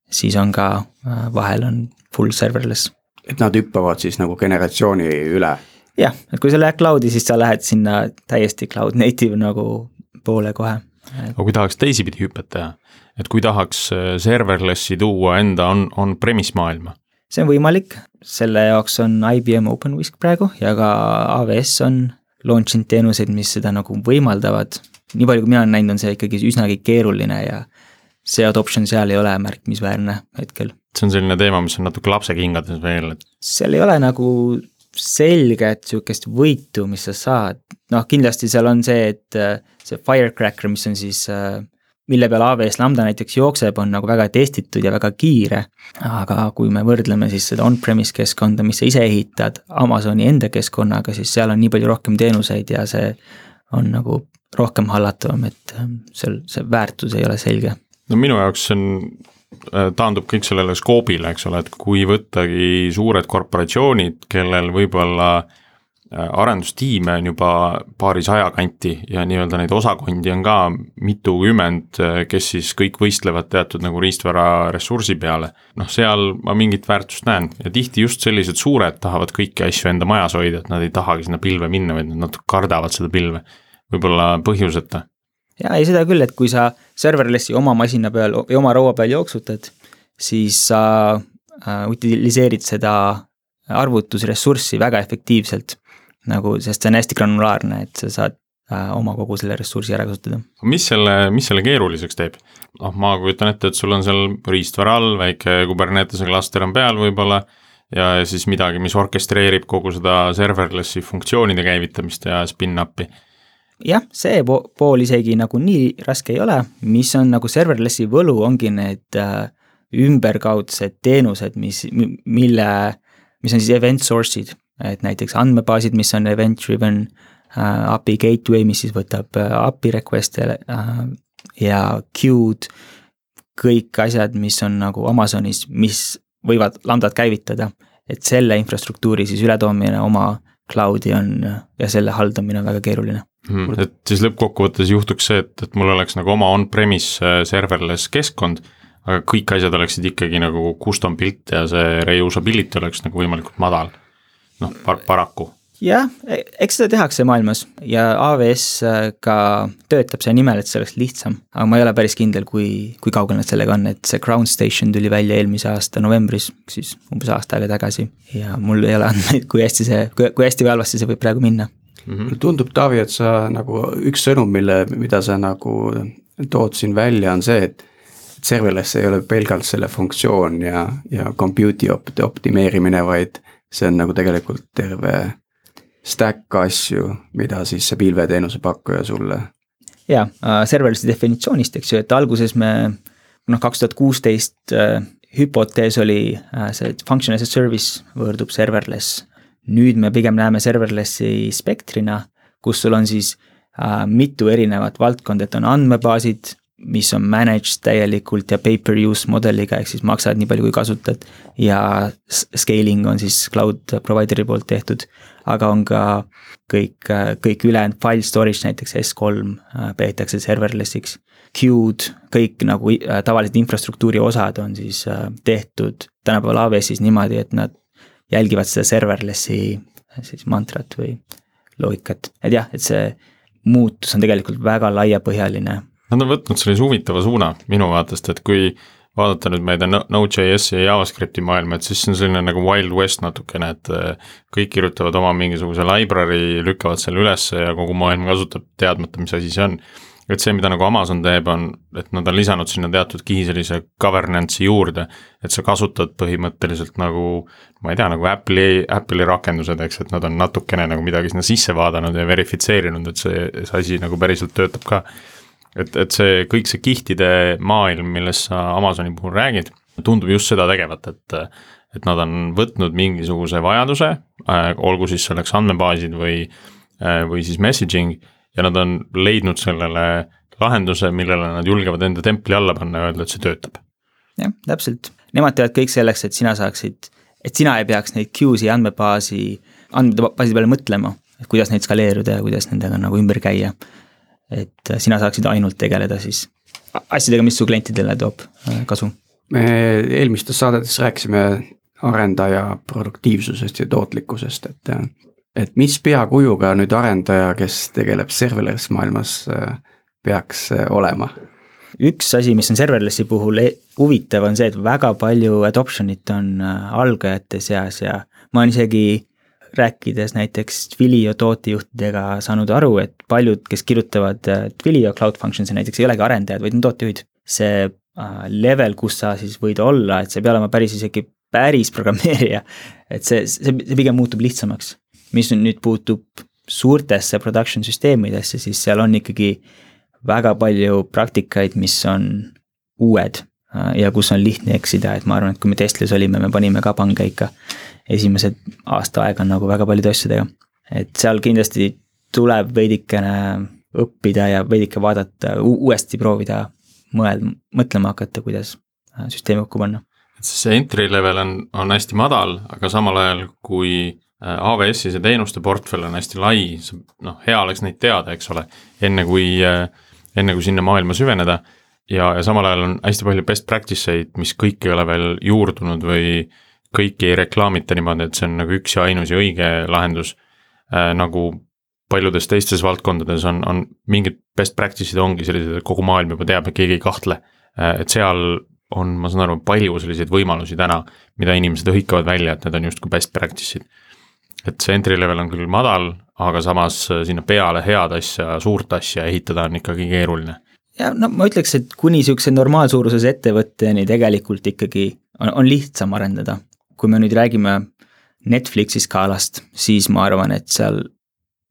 siis on ka, äh, vahel on full serverless. et nad hüppavad siis nagu generatsiooni üle? jah, et kui sa lähed cloud'i, siis sa lähed sinna täiesti cloud native nagu poole kohe. aga kui tahaks teisipidi hüpet teha, et kui tahaks äh, serverless'i tuua enda on, on-premise maailma see on võimalik, selle jaoks on IBM OpenWhisk praegu ja ka AWS on launch inud teenuseid, mis seda nagu võimaldavad. nii palju, kui mina olen näinud, on see ikkagi üsnagi keeruline ja see adoption seal ei ole märkimisväärne hetkel. see on selline teema, mis on natuke lapsekingades veel, et. seal ei ole nagu selget sihukest võitu, mis sa saad, noh kindlasti seal on see, et äh, see firecracker, mis on siis äh, mille peal AWS Lambda näiteks jookseb, on nagu väga testitud ja väga kiire. aga kui me võrdleme siis seda on-premise keskkonda, mis sa ise ehitad Amazoni enda keskkonnaga, siis seal on nii palju rohkem teenuseid ja see on nagu rohkem hallatavam, et ähm, seal see väärtus ei ole selge. no minu jaoks on, äh, taandub kõik sellele skoobile, eks ole, et kui võttagi suured korporatsioonid, kellel võib-olla Äh, arendustiime on juba paarisaja kanti ja nii-öelda neid osakondi on ka mitukümmend, äh, kes siis kõik võistlevad teatud nagu riistvara ressursi peale. noh, seal ma mingit väärtust näen ja tihti just sellised suured tahavad kõiki asju enda majas hoida, et nad ei tahagi sinna pilve minna, vaid nad natuke kardavad seda pilve. võib-olla põhjuseta. jaa, ei seda küll, et kui sa serverlessi oma masina peal või oma raua peal jooksutad, siis sa äh, utiliseerid seda arvutusressurssi väga efektiivselt nagu, sest see on hästi granulaarne, et sa saad äh, oma kogu selle ressursi ära kasutada. mis selle, mis selle keeruliseks teeb? noh, ma kujutan ette, et sul on seal riistvara all väike Kubernetese klaster on peal võib-olla ja siis midagi, mis orkestreerib kogu seda serverlessi funktsioonide käivitamist ja spin-up'i. jah, see po pool isegi nagu nii raske ei ole, mis on nagu serverlessi võlu, ongi need äh, ümberkaudsed teenused, mis, mille, mis on siis event source'id et näiteks andmebaasid, mis on event driven äh,, API gateway, mis siis võtab äh, API request'e äh, ja queue'd, kõik asjad, mis on nagu Amazonis, mis võivad lambdat käivitada, et selle infrastruktuuri siis ületoomine oma cloud'i on ja selle haldamine on väga keeruline. Hmm,. et siis lõppkokkuvõttes juhtuks see, et, et mul oleks nagu oma on-premise äh, serverless keskkond, aga kõik asjad oleksid ikkagi nagu custom built ja see reusability oleks nagu võimalikult madal noh par, paraku. jah, e-, eks seda tehakse maailmas ja AWS äh, ka töötab selle nimel, et see oleks lihtsam, aga ma ei ole päris kindel, kui, kui kaugel nad sellega on, et see Ground Station tuli välja eelmise aasta novembris, siis umbes aasta aega tagasi ja mul ei ole andmeid, kui hästi see, kui hästi või halvasti see võib praegu minna mm. -hmm. tundub, Taavi, et sa nagu üks sõnum, mille, mida sa nagu tood siin välja, on see, et serverless ei ole pelgalt selle funktsioon ja, ja compute'i opt-, optimeerimine, vaid see on nagu tegelikult terve stack asju, mida siis see pilveteenuse pakkuja sulle. jaa äh,, serverlessi definitsioonist, eks ju, et alguses me noh, kaks tuhat kuusteist äh, hüpotees oli äh, see function as a service võõrdub serverless. nüüd me pigem näeme serverlessi spektrina, kus sul on siis äh, mitu erinevat valdkonda, et on andmebaasid, mis on managed täielikult ja pay-per-use mudeliga, ehk siis maksad nii palju, kui kasutad. ja scaling on siis cloud provider'i poolt tehtud, aga on ka kõik, kõik ülejäänud file storage näiteks S3 äh, peetakse serverless'iks. Queue'd, kõik nagu äh, tavalised infrastruktuuri osad on siis äh, tehtud tänapäeval AWS-is niimoodi, et nad jälgivad seda serverless'i siis mantrat või loogikat, et jah, et see muutus on tegelikult väga laiapõhjaline Nad on võtnud sellise huvitava suuna minu vaatest, et kui vaadata nüüd, ma ei tea, Node.js-i ja JavaScripti maailma, et siis see on selline nagu wild west natukene, et äh, kõik kirjutavad oma mingisuguse library, lükkavad selle ülesse ja kogu maailm kasutab teadmata, mis asi see on. et see, mida nagu Amazon teeb, on, et nad on lisanud sinna teatud kihi sellise governance'i juurde, et sa kasutad põhimõtteliselt nagu ma ei tea, nagu Apple'i, Apple'i rakendused, eks, et nad on natukene nagu midagi sinna sisse vaadanud ja verifitseerinud, et see, see asi nagu päriselt töötab ka et, et see kõik see kihtide maailm, millest sa Amazoni puhul räägid, tundub just seda tegevat, et et nad on võtnud mingisuguse vajaduse äh,, olgu siis selleks andmebaasid või äh,, või siis messaging ja nad on leidnud sellele lahenduse, millele nad julgevad enda templi alla panna ja öelda, et see töötab. jah, täpselt, nemad teevad kõik selleks, et sina saaksid, et sina ei peaks neid queue'si andmebaasi, andmebaaside peale mõtlema, et kuidas neid skaleeruda ja kuidas nendega nagu ümber käia et sina saaksid ainult tegeleda siis asjadega, mis su klientidele toob äh, kasu. me eelmistes saadetes rääkisime arendaja produktiivsusest ja tootlikkusest, et et mis peakujuga nüüd arendaja, kes tegeleb serverless maailmas, äh, peaks äh, olema? üks asi, mis on serverlessi puhul e-, huvitav, on see, et väga palju adoption'it on algajate seas ja ma olen isegi rääkides näiteks Twilio tootejuhtidega saanud aru, et paljud, kes kirjutavad äh, Twilio Cloud Functions'i näiteks ei olegi arendajad, vaid on tootejuhid. see äh, level, kus sa siis võid olla, et sa ei pea olema päris isegi päris programmeerija, et see, see, see pigem muutub lihtsamaks. mis nüüd puutub suurtesse production süsteemidesse, siis seal on ikkagi väga palju praktikaid, mis on uued ja kus on lihtne eksida, et ma arvan, et kui me Teslas olime, me panime ka panga ikka esimesed aasta aega nagu väga paljude asjadega. et seal kindlasti tuleb veidikene õppida ja veidike vaadata, uuesti proovida mõelda, mõtlema hakata, kuidas äh, süsteemi kokku panna. et see entry level on, on hästi madal, aga samal ajal, kui äh, AWS-i see teenuste portfell on hästi lai, noh, hea oleks neid teada, eks ole, enne kui, äh, enne kui sinna maailma süveneda. Ja, ja samal ajal on hästi palju best practice eid, mis kõik ei ole veel juurdunud või kõiki ei reklaamita niimoodi, et see on nagu üks ja ainus ja õige lahendus äh,. nagu paljudes teistes valdkondades on, on mingid best practice'id ongi sellised, et kogu maailm juba teab ja keegi ei kahtle äh,. et seal on, ma saan aru, palju selliseid võimalusi täna, mida inimesed hõikavad välja, et need on justkui best practice'id. et see entry level on küll madal, aga samas sinna peale head asja, suurt asja ehitada on ikkagi keeruline ja no ma ütleks, et kuni niisuguse normaalsuuruses ettevõtteni tegelikult ikkagi on, on lihtsam arendada kui me nüüd räägime Netflixi skaalast, siis ma arvan, et seal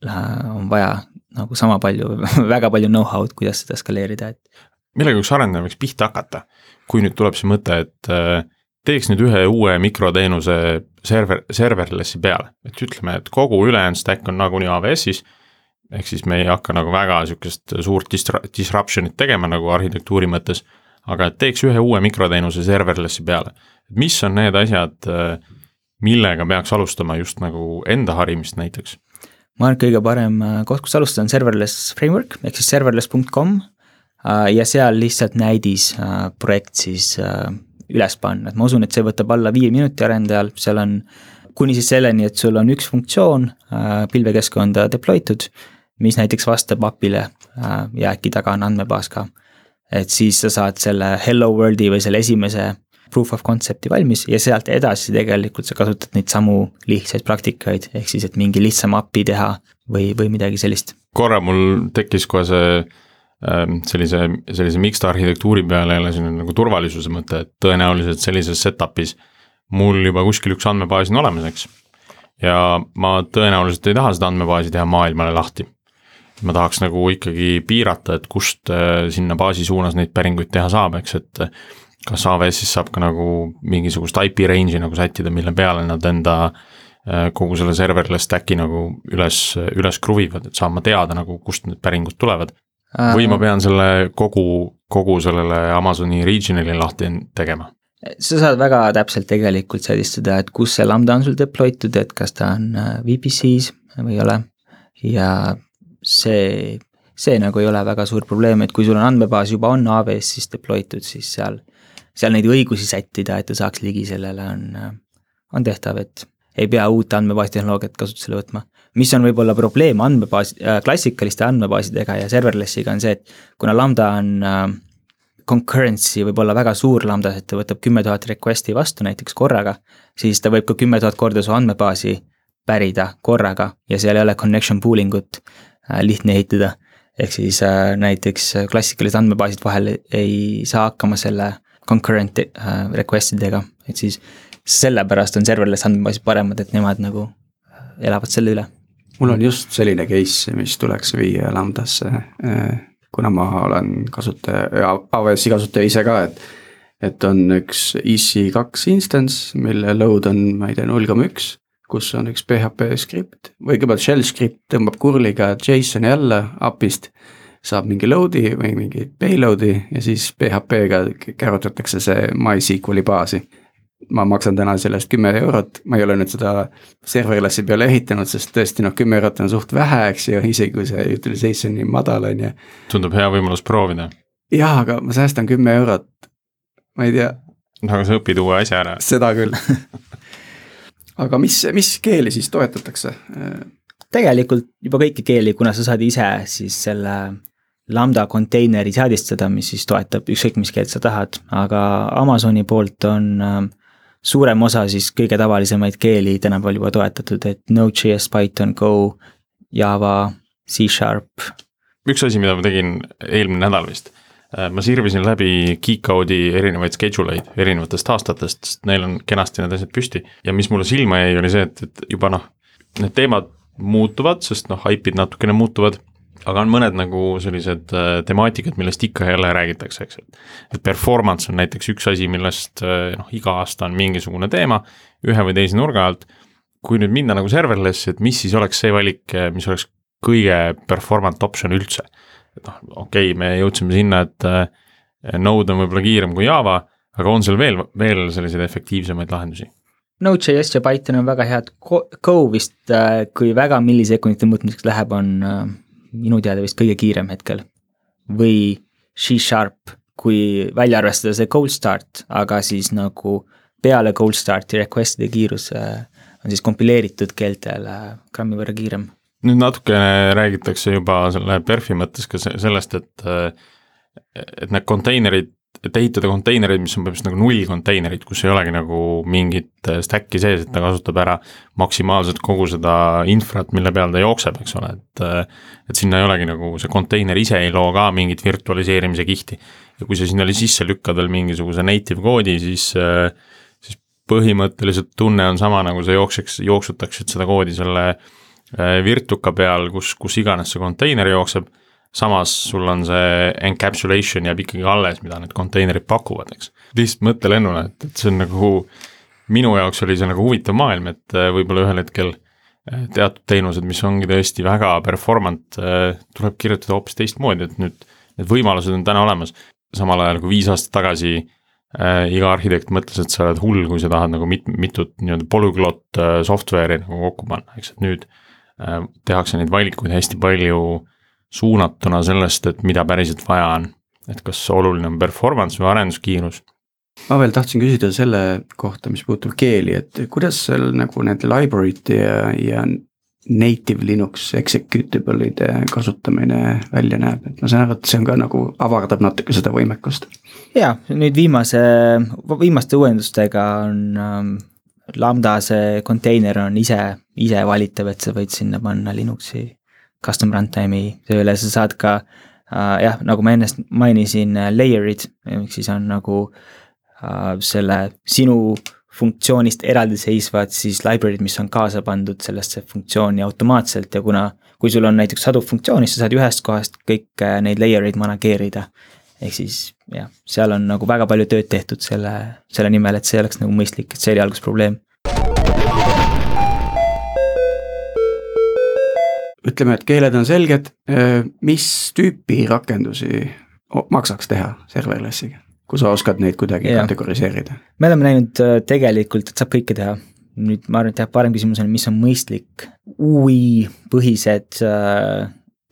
äh, on vaja nagu sama palju, (laughs) väga palju know-how'd, kuidas seda skaleerida, et. millega üks arendaja võiks pihta hakata, kui nüüd tuleb see mõte, et äh, teeks nüüd ühe uue mikroteenuse server, serverless'i peale, et ütleme, et kogu ülejäänud stack on nagunii AWS-is. Ehk siis me ei hakka nagu väga sihukest suurt distra-, disruption'it tegema nagu arhitektuuri mõttes aga et teeks ühe uue mikroteenuse serverless'i peale. mis on need asjad, äh, millega peaks alustama just nagu enda harimist näiteks? ma arvan, et kõige parem äh, koht, kus alustada, on serverless framework ehk siis serverless.com äh, ja seal lihtsalt näidis projekt siis üles panna, et ma usun, et see võtab alla viie minuti arendajal, seal on kuni siis selleni, et sul on üks funktsioon pilvekeskkonda deploy tud, mis näiteks vastab API-le ja äkki taga on andmebaas ka et siis sa saad selle hello world'i või selle esimese proof of concept'i valmis ja sealt edasi tegelikult sa kasutad neid samu lihtsaid praktikaid, ehk siis, et mingi lihtsam API teha või, või midagi sellist. korra mul tekkis kohe see ähm, sellise, sellise mixed arhitektuuri peale jälle selline nagu turvalisuse mõte, et tõenäoliselt sellises setup'is mul juba kuskil üks andmebaas on olemas, eks. ja ma tõenäoliselt ei taha seda andmebaasi teha maailmale lahti ma tahaks nagu ikkagi piirata, et kust äh, sinna baasi suunas neid päringuid teha saab, eks, et äh, kas AWS-is saab ka nagu mingisugust IP range'i nagu sättida, mille peale nad enda äh, kogu selle serverless stack'i nagu üles, üles kruvivad, et saan ma teada nagu, kust need päringud tulevad. või ma pean selle kogu, kogu sellele Amazoni regional'i lahti tegema? sa saad väga täpselt tegelikult seadistada, et kus see lambda on sul deploy tud, et kas ta on VPC-s või ei ole. ja see, see nagu ei ole väga suur probleem, et kui sul on andmebaas juba on AWS siis deploy tud, siis seal, seal neid õigusi sättida, et ta saaks ligi sellele, on, on tehtav, et ei pea uut andmebaasitehnoloogiat kasutusele võtma. mis on võib-olla probleem andmebaas äh,, klassikaliste andmebaasidega ja serverlessiga on see, et kuna lambda on äh, concurrency võib olla väga suur lambdas, et ta võtab kümme tuhat request'i vastu näiteks korraga, siis ta võib ka kümme tuhat korda su andmebaasi pärida korraga ja seal ei ole connection pooling ut lihtne ehitada. ehk siis äh, näiteks klassikalised andmebaasid vahel ei saa hakkama selle concurrent äh, request idega, et siis sellepärast on serverless andmebaasid paremad, et nemad nagu elavad selle üle. mul on just selline case, mis tuleks viia lambdasse, kuna ma olen kasutaja, AWS-i kasutaja ise ka, et et on üks EC2 instance, mille load on, ma ei tea, null koma üks kus on üks PHP skript või kõigepealt shell skript tõmbab curly'ga JSON-i alla API-st. saab mingi load'i või mingi payload'i ja siis PHP-ga kärutatakse see MySQL'i baasi. ma maksan täna selle eest kümme eurot, ma ei ole nüüd seda serverlessi peale ehitanud, sest tõesti noh, kümme eurot on suht vähe, eks ju, isegi kui see utilization nii madal on ju. tundub hea võimalus proovida. jah, aga ma säästan kümme eurot, ma ei tea. no aga sa õpid uue asja ära. seda küll (laughs) aga mis, mis keeli siis toetatakse? tegelikult juba kõiki keeli, kuna sa saad ise siis selle lambda konteineri seadistada, mis siis toetab ükskõik mis keelt sa tahad, aga Amazoni poolt on äh, suurem osa siis kõige tavalisemaid keeli tänapäeval juba toetatud, et Node.js, Python, Go, Java, C-Sharp. üks asi, mida ma tegin eelmine nädal vist ma sirvisin läbi Geekcode'i erinevaid schedule eid erinevatest aastatest, sest neil on kenasti need asjad püsti. Ja mis mulle silma jäi, oli see, et, et juba noh, need teemad muutuvad, sest noh, haipid natukene muutuvad, aga on mõned nagu sellised äh, temaatikad, millest ikka ja jälle räägitakse, eks, et et performance on näiteks üks asi, millest äh, noh, iga aasta on mingisugune teema ühe või teise nurga alt, kui nüüd minna nagu serverless'i, et mis siis oleks see valik, mis oleks kõige performant option üldse et noh, okei okay,, me jõudsime sinna, et äh, Node on võib-olla kiirem kui Java, aga on seal veel, veel selliseid efektiivsemaid lahendusi? Node.js ja Python on väga head, Go vist, äh, kui väga millisekundite mõõtmiseks läheb, on äh, minu teada vist kõige kiirem hetkel. või C-Sharp, kui välja arvestada see cold start, aga siis nagu peale cold start'i request'ide kiirus on siis kompileeritud keeltel grammi võrra kiirem nüüd natukene räägitakse juba selle PERFi mõttes ka sellest, et et need konteinerid, et ehitada konteinereid, mis on põhimõtteliselt nagu nullkonteinerid, kus ei olegi nagu mingit stack'i sees, et ta kasutab ära maksimaalselt kogu seda infrat, mille peal ta jookseb, eks ole, et et sinna ei olegi nagu, see konteiner ise ei loo ka mingit virtualiseerimise kihti. ja kui sa sinna sisse lükkad veel mingisuguse native koodi, siis siis põhimõtteliselt tunne on sama, nagu sa jookseks, jooksutaksid seda koodi selle äh, virtuka peal, kus, kus iganes see konteiner jookseb, samas sul on see encapsulation jääb ikkagi alles, mida need konteinerid pakuvad, eks. lihtsalt mõttelennuna, et, et see on nagu, minu jaoks oli see nagu huvitav maailm, et äh, võib-olla ühel hetkel äh, teatud teenused, mis ongi tõesti väga performant, tuleb kirjutada hoopis teistmoodi, et nüüd need võimalused on täna olemas, samal ajal kui viis aastat tagasi äh, iga arhitekt mõtles, et sa oled hull, kui sa tahad nagu mit-, mitut nii-öelda polüglott äh, software'i nagu kokku panna, eks, et nüüd äh, Äh, tehakse neid valikuid hästi palju suunatuna sellest, et mida päriselt vaja on. et kas oluline on performance või arenduskiirus. ma veel tahtsin küsida selle kohta, mis puudutab keeli, et kuidas seal nagu need library'd ja, ja native Linux executable'ide kasutamine välja näeb, et ma saan aru, et see on ka nagu avardab natuke seda võimekust. jaa, nüüd viimase, viimaste uuendustega on ähm, lambda see konteiner on ise, ise valitav, et sa võid sinna panna Linuxi custom runtime'i tööle, sa saad ka äh, jah, nagu ma ennast mainisin, äh, layer'id, ehk siis on nagu äh, selle sinu funktsioonist eraldiseisvad siis library'd, mis on kaasa pandud sellesse funktsiooni automaatselt ja kuna kui sul on näiteks sadu funktsioone, siis sa saad ühest kohast kõik äh, neid layer eid manageerida. Ehk siis jah, seal on nagu väga palju tööd tehtud selle, selle nimel, et see oleks nagu mõistlik, et see oli alguses probleem ütleme, et keeled on selged, mis tüüpi rakendusi maksaks teha serverlessiga? kui sa oskad neid kuidagi ja. kategoriseerida? me oleme näinud tegelikult, et saab kõike teha. nüüd ma arvan, et jah, parem küsimus on, mis on mõistlik. UI põhised äh,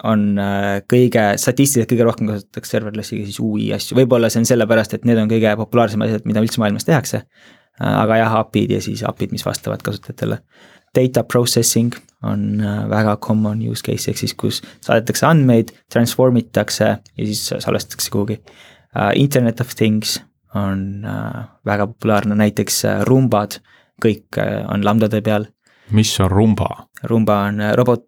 on äh, kõige, statistiliselt kõige rohkem kasutatakse serverlessiga siis UI asju, võib-olla see on sellepärast, et need on kõige populaarsemad asjad, mida üldse maailmas tehakse. Äh, aga jah, API-d ja siis API-d, mis vastavad kasutajatele. Data processing on äh, väga common use case, ehk siis kus saadetakse andmeid, transform itakse ja siis salvestatakse kuhugi. Internet of things on väga populaarne, näiteks rumbad, kõik on lambdade peal. mis on rumba? rumba on robot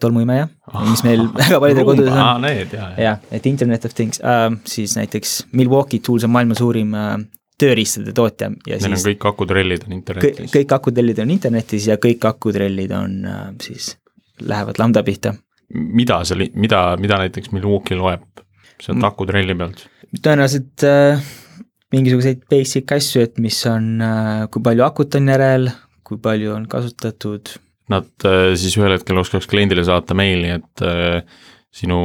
tolmuimeja oh,, mis meil (laughs) väga paljudel kodudes on. aa, need, jaa, jaa. jah, et Internet of Things äh,, siis näiteks Milwaukee Tools on maailma suurim äh, tööriistade tootja ja Neil siis on kõik akutrellid on internetis. kõik akutrellid on internetis ja kõik akutrellid on äh, siis, lähevad lambda pihta. mida seal, mida, mida näiteks Milwaukee loeb sealt akutrelli pealt? tõenäoliselt äh, mingisuguseid basic asju, et mis on äh,, kui palju akut on järel, kui palju on kasutatud nad äh, siis ühel hetkel oskaks kliendile saata meili, et äh, sinu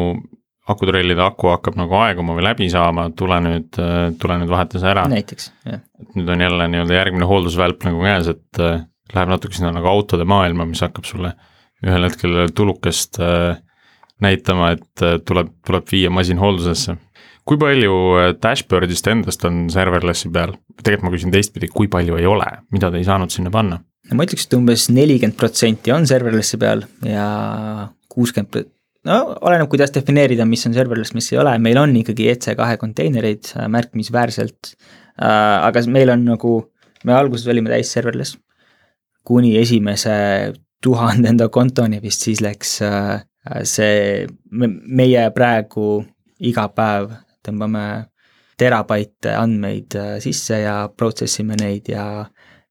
akutrellide aku hakkab nagu aeguma või läbi saama, tule nüüd, äh, tule nüüd vaheta see ära. näiteks, jah. et nüüd on jälle nii-öelda järgmine hooldusvälp nagu käes, et läheb natuke sinna nagu autode maailma, mis hakkab sulle ühel hetkel tulukest näitama, et tuleb, tuleb viia masin hooldusesse. kui palju dashboard'ist endast on serverlessi peal, tegelikult ma küsin teistpidi, kui palju ei ole, mida te ei saanud sinna panna? Ma ütleks, et umbes nelikümmend protsenti on serverlessi peal ja kuuskümmend, no oleneb, kuidas defineerida, mis on serverless, mis ei ole, meil on ikkagi EC2 konteinereid äh, märkimisväärselt. Äh, aga meil on nagu, me alguses olime täis serverless kuni esimese tuhandenda kontoni vist siis läks äh, see, meie praegu iga päev tõmbame terabaite andmeid sisse ja process ime neid ja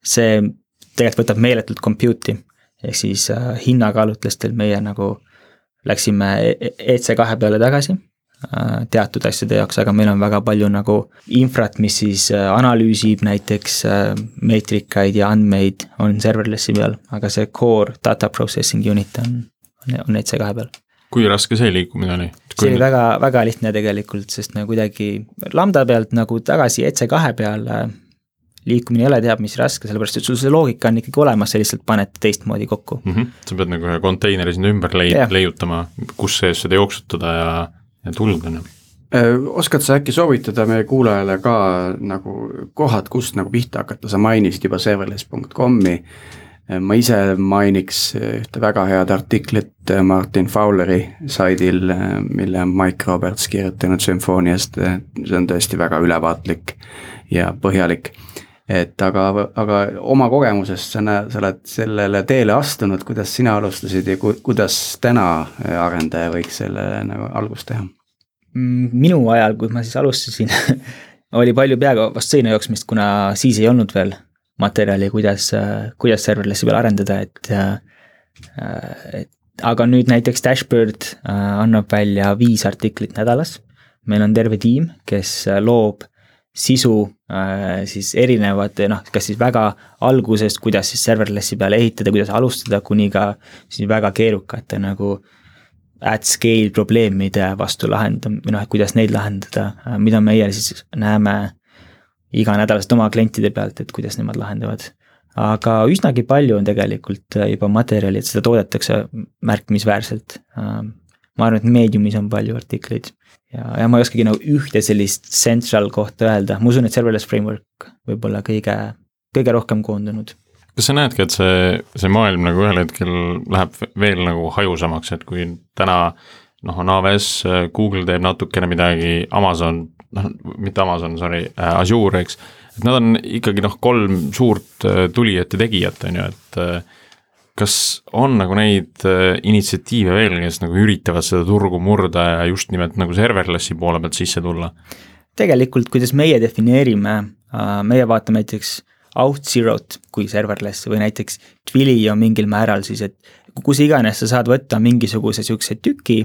see tegelikult võtab meeletult compute'i. ehk siis äh, hinnakaalutlustel meie nagu läksime EC2 e peale tagasi äh, teatud asjade jaoks, aga meil on väga palju nagu infrat, mis siis äh, analüüsib näiteks äh, meetrikaid ja andmeid, on serverlessi peal, aga see core data processing unit on, on EC2 peal kui raske see liikumine oli? see oli väga, väga lihtne tegelikult, sest me kuidagi lambda pealt nagu tagasi EC2 peale liikumine ei ole teab mis raske, sellepärast et sul see loogika on ikkagi olemas, sa lihtsalt paned teistmoodi kokku mm. -hmm. sa pead nagu ühe konteineri sinna ümber lei-, leiutama, kus sees seda jooksutada ja, ja tuld on ju äh, oskad sa äkki soovitada meie kuulajale ka nagu kohad, kust nagu pihta hakata, sa mainisid juba serverless.com'i. Äh, ma ise mainiks ühte väga head artiklit äh, Martin Fowleri saidil, mille on Mike Roberts kirjutanud sümfooniast, see on tõesti väga ülevaatlik ja põhjalik et aga, aga oma kogemusest sa näed, sa oled sellele teele astunud, kuidas sina alustasid ja ku, kuidas täna arendaja võiks sellele nagu algust teha? Mm, minu ajal, kui ma siis alustasin (laughs) oli palju peaga vast seina jooksmist, kuna siis ei olnud veel materjali, kuidas, kuidas serverlessi peal arendada, et et aga nüüd näiteks Dashboard annab välja viis artiklit nädalas. meil on terve tiim, kes loob sisu äh, siis erinevate noh, kas siis väga algusest, kuidas siis serverlessi peale ehitada, kuidas alustada, kuni ka siis väga keerukate nagu at scale probleemide vastu lahendama või noh, et kuidas neid lahendada, äh, mida meie siis näeme iganädalaselt oma klientide pealt, et kuidas nemad lahendavad. aga üsnagi palju on tegelikult äh, juba materjali, et seda toodetakse märkimisväärselt. ma arvan, et Mediumis on palju artikleid ja, ja ma ei oskagi nagu ühte sellist central kohta öelda, ma usun, et serverless framework võib olla kõige, kõige rohkem koondunud. kas sa näedki, et see, see maailm nagu ühel hetkel läheb veel nagu hajusamaks, et kui täna noh, on AWS, Google teeb natukene midagi, Amazon, noh, mitte Amazon, sorry, äh, Azure, eks, et nad on ikkagi noh, kolm suurt äh, tulijat ja tegijat, on ju, et äh, kas on nagu neid äh, initsiatiive veel, kes nagu üritavad seda turgu murda ja just nimelt nagu serverlessi poole pealt sisse tulla? tegelikult, kuidas meie defineerime, äh, meie vaatame näiteks OutZero't kui serverless või näiteks Twili on mingil määral siis, et kus iganes sa saad võtta mingisuguse niisuguse tüki,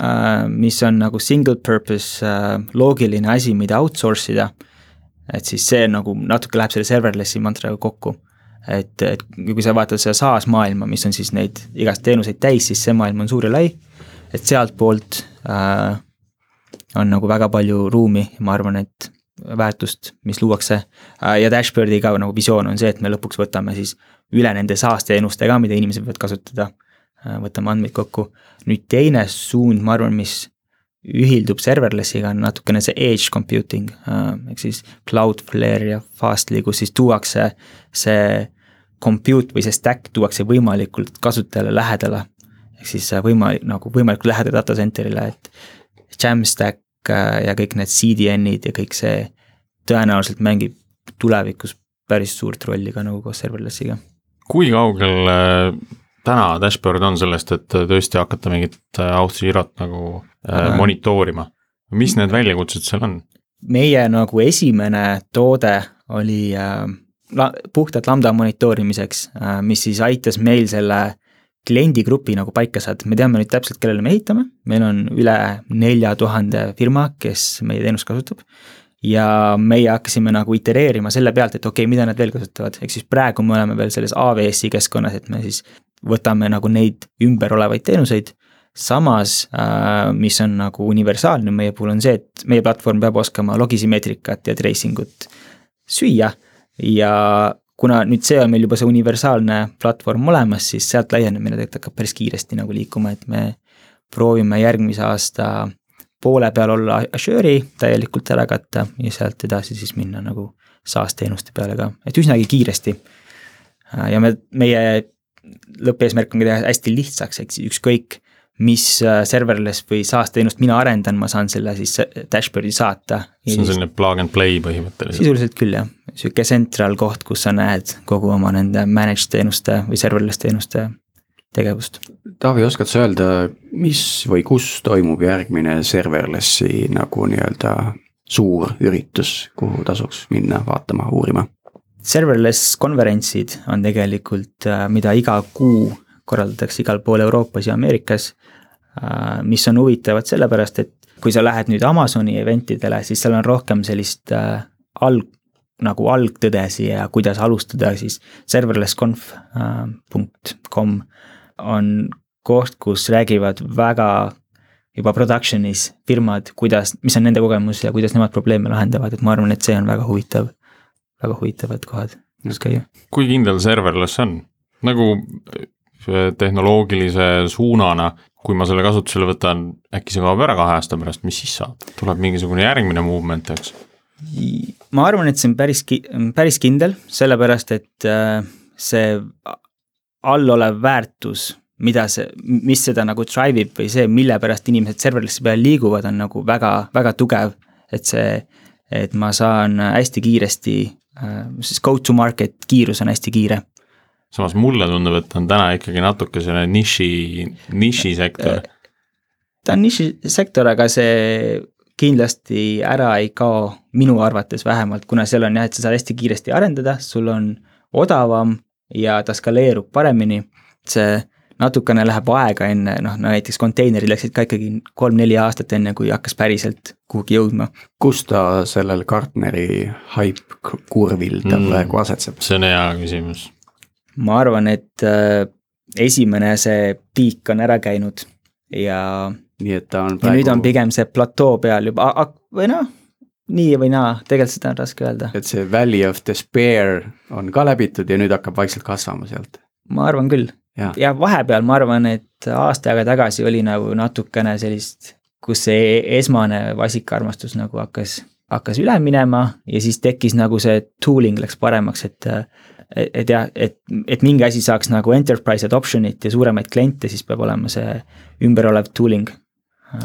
äh, mis on nagu single purpose loogiline asi, mida outsource ida, et siis see nagu natuke läheb selle serverlessi mantraga kokku et, et kui sa vaatad seda SaaS maailma, mis on siis neid igast teenuseid täis, siis see maailm on suur ja lai, et sealtpoolt äh, on nagu väga palju ruumi ja ma arvan, et väärtust, mis luuakse. Äh, ja Dashboardi ka nagu visioon on see, et me lõpuks võtame siis üle nende SaaS teenustega, mida inimesed võivad kasutada, äh, võtame andmeid kokku. nüüd teine suund, ma arvan, mis ühildub serverlessiga, on natukene see edge computing, äh, ehk siis Cloudflare ja Fastly, kus siis tuuakse see compute või see stack tuuakse võimalikult kasutajale lähedale. ehk siis võimalik, nagu võimalikult lähedale data center'ile, et Jamstack ja kõik need CDN-id ja kõik see tõenäoliselt mängib tulevikus päris suurt rolli ka nagu koos serverlessiga. kui kaugel äh, täna dashboard on sellest, et tõesti hakata mingit äh, Auth0 nagu äh, monitoorima, mis need väljakutsed seal on? meie nagu esimene toode oli äh, la, puhtalt lambda monitoorimiseks äh,, mis siis aitas meil selle kliendigrupi nagu paika saada, me teame nüüd täpselt, kellele me ehitame, meil on üle nelja tuhande firma, kes meie teenust kasutab. ja meie hakkasime nagu itereerima selle pealt, et okei okay,, mida nad veel kasutavad, ehk siis praegu me oleme veel selles AWS-i keskkonnas, et me siis võtame nagu neid ümber olevaid teenuseid. samas, äh, mis on nagu universaalne meie puhul, on see, et meie platvorm peab oskama logisümmeetrikat ja tracing ut süüa ja kuna nüüd see on meil juba see universaalne platvorm olemas, siis sealt laienemine tegelikult hakkab päris kiiresti nagu liikuma, et me proovime järgmise aasta poole peal olla Azure'i täielikult ära katta ja sealt edasi siis minna nagu SaaS teenuste peale ka, et üsnagi kiiresti. ja me, meie lõppeesmärk on ka teha hästi lihtsaks, ehk siis ükskõik mis äh, serverless või SaaS teenust mina arendan, ma saan selle siis dashboard'i saata. see on selline plug and play põhimõtteliselt? sisuliselt küll jah, sihuke central koht, kus sa näed kogu oma nende managed teenuste või serverless teenuste tegevust. Taavi, oskad sa öelda, mis või kus toimub järgmine serverlessi nagu nii-öelda suur üritus, kuhu tasuks minna vaatama, uurima? Serverless konverentsid on tegelikult, äh, mida iga kuu korraldatakse igal pool Euroopas ja Ameerikas Äh, mis on huvitavad sellepärast, et kui sa lähed nüüd Amazoni event idele, siis seal on rohkem sellist äh, alg, nagu algtõdesi ja kuidas alustada, siis serverlessconf.com on koht, kus räägivad väga juba production'is firmad, kuidas, mis on nende kogemus ja kuidas nemad probleeme lahendavad, et ma arvan, et see on väga huvitav, väga huvitavad kohad, kus käia. kui kindel serverless on? nagu tehnoloogilise suunana, kui ma selle kasutusele võtan, äkki see kaob ära kahe aasta pärast, mis siis saab, tuleb mingisugune järgmine movement, eks? ma arvan, et see on päris, päris kindel, sellepärast et äh, see allolev väärtus, mida see, mis seda nagu drive ib või see, mille pärast inimesed serverlessi peal liiguvad, on nagu väga, väga tugev. et see, et ma saan hästi kiiresti, siis go to market kiirus on hästi kiire samas mulle tundub, et on täna ikkagi natuke selline niši, nišisektor. ta on nišisektor, aga see kindlasti ära ei kao, minu arvates vähemalt, kuna seal on jah, et sa saad hästi kiiresti arendada, sul on odavam ja ta skaleerub paremini. see natukene läheb aega enne, noh no näiteks konteinerid läksid ka ikkagi kolm-neli aastat enne, kui hakkas päriselt kuhugi jõudma. kus ta sellel Gartneri hype kurvil ta mm, praegu asetseb? see on hea küsimus ma arvan, et äh, esimene see piik on ära käinud ja. nii et ta on praegu. ja nüüd on pigem see platoo peal juba, või noh, nii või naa, tegelikult seda on raske öelda. et see valley of despair on ka läbitud ja nüüd hakkab vaikselt kasvama sealt. ma arvan küll. Ja, ja vahepeal ma arvan, et aasta aega tagasi oli nagu natukene sellist, kus see esmane vasikarmastus nagu hakkas hakkas üle minema ja siis tekkis nagu see tooling läks paremaks, et et jah, et, et mingi asi saaks nagu enterprise adoption'it ja suuremaid kliente, siis peab olema see ümberolev tooling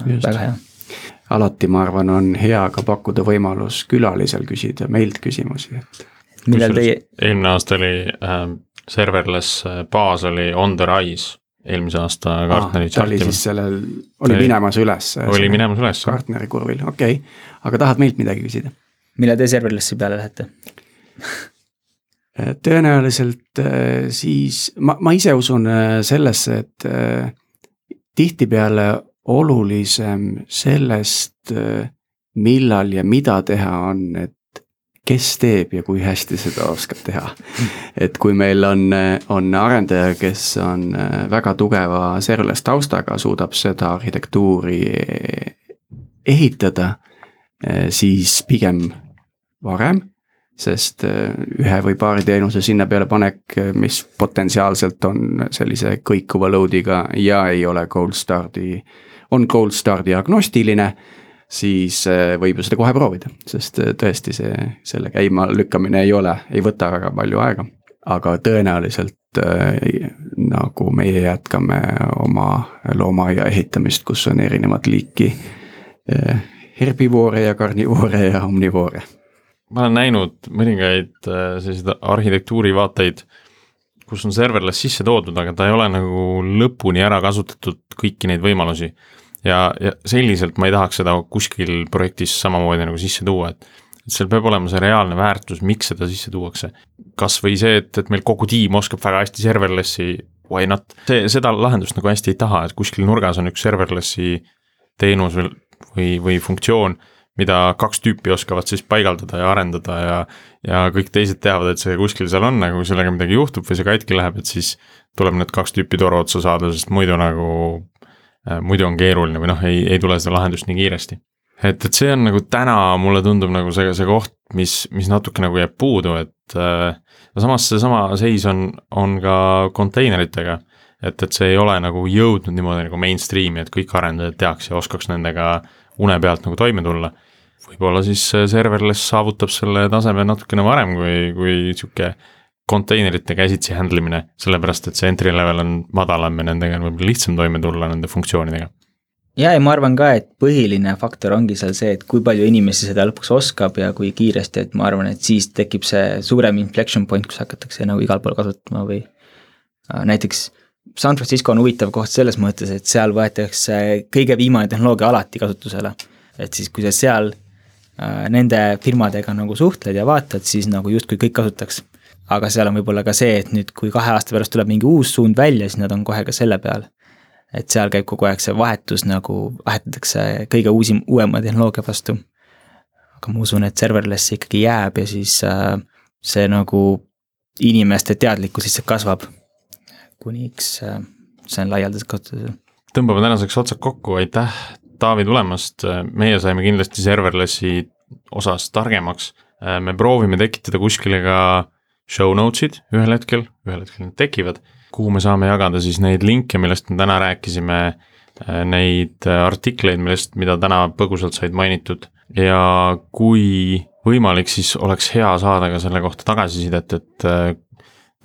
väga hea. alati, ma arvan, on hea ka pakkuda võimalus külalisel küsida meilt küsimusi, et. millal teie? eelmine aasta oli äh, serverless äh, baas oli on the rise eelmise aasta Gartneri ah,. ta oli siis sellel, oli minemas üles. oli minemas üles. Gartneri kurvil, okei okay., aga tahad meilt midagi küsida? millal te serverlessi peale lähete Äh, tõenäoliselt äh, siis ma, ma ise usun äh, sellesse, et tihtipeale olulisem sellest, millal ja mida teha, on, et kes teeb ja kui hästi seda oskab teha. et kui meil on, on arendaja, kes on väga tugeva serverless taustaga, suudab seda arhitektuuri ehitada, siis pigem varem sest ühe või paari teenuse sinna peale panek, mis potentsiaalselt on sellise kõikuva load'iga ja ei ole cold start'i, on cold start'i agnostiline siis äh, võib ju seda kohe proovida, sest äh, tõesti see, selle käima lükkamine ei ole, ei võta väga palju aega. aga tõenäoliselt äh, nagu meie jätkame oma loomaaia ehitamist, kus on erinevat liiki äh, herbivoore ja karnivoore ja omnivoore. ma olen näinud mõningaid selliseid arhitektuurivaateid, kus on serverless sisse toodud, aga ta ei ole nagu lõpuni ära kasutatud kõiki neid võimalusi ja, ja selliselt ma ei tahaks seda kuskil projektis samamoodi nagu sisse tuua, et et seal peab olema see reaalne väärtus, miks seda sisse tuuakse. kas või see, et, et meil kogu tiim oskab väga hästi serverless'i, why not, see, seda lahendust nagu hästi ei taha, et kuskil nurgas on üks serverless'i teenus või, või, või funktsioon, mida kaks tüüpi oskavad siis paigaldada ja arendada ja ja kõik teised teavad, et see kuskil seal on, aga kui sellega midagi juhtub või see katki läheb, et siis tuleb need kaks tüüpi toru otsa saada, sest muidu nagu muidu on keeruline või noh, ei, ei tule seda lahendust nii kiiresti. et, et see on nagu täna mulle tundub nagu see, see koht, mis, mis natuke nagu jääb puudu, et äh, samas seesama seis on, on ka konteineritega. et, et see ei ole nagu jõudnud niimoodi nagu mainstream'i, et kõik arendajad teaks ja oskaks nendega une pealt nagu toime tulla. võib-olla siis serverless saavutab selle taseme natukene varem kui, kui sihuke konteinerite käsitsi handle imine, sellepärast et see entry level on madalam ja nendega on võib-olla lihtsam toime tulla nende funktsioonidega. ja, ja ma arvan ka, et põhiline faktor ongi seal see, et kui palju inimesi seda lõpuks oskab ja kui kiiresti, et ma arvan, et siis tekib see suurem inflection point, kus hakatakse nagu igal pool kasutama või äh, näiteks San Francisco on huvitav koht selles mõttes, et seal võetakse kõige viimane tehnoloogia alati kasutusele. et siis, kui sa seal äh, nende firmadega nagu suhtled ja vaatad, siis nagu justkui kõik kasutaks aga seal on võib-olla ka see, et nüüd, kui kahe aasta pärast tuleb mingi uus suund välja, siis nad on kohe ka selle peal. et seal käib kogu aeg see vahetus nagu, vahetatakse kõige uusim, uuema tehnoloogia vastu. aga ma usun, et serverless ikkagi jääb ja siis äh, see nagu inimeste teadlikkus lihtsalt kasvab. kuniks äh, see on laialdaselt kasutusel. tõmbame tänaseks otsad kokku, aitäh Taavi tulemast, meie saime kindlasti serverlessi osas targemaks. me proovime tekitada kuskile ka show notes'id ühel hetkel, ühel hetkel need tekivad, kuhu me saame jagada siis neid linke, millest me täna rääkisime, äh, neid äh, artikleid, millest, mida täna põgusalt said mainitud? Ja kui võimalik, siis oleks hea saada ka selle kohta tagasisidet, et äh,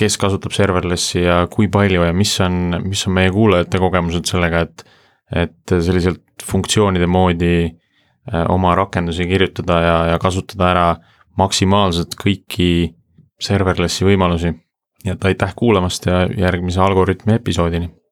kes kasutab serverlessi ja kui palju ja mis on, mis on meie kuulajate kogemused sellega, et et selliselt funktsioonide moodi oma rakendusi kirjutada ja, ja kasutada ära maksimaalselt kõiki serverlessi võimalusi. nii et aitäh kuulamast ja järgmise Algorütmi episoodini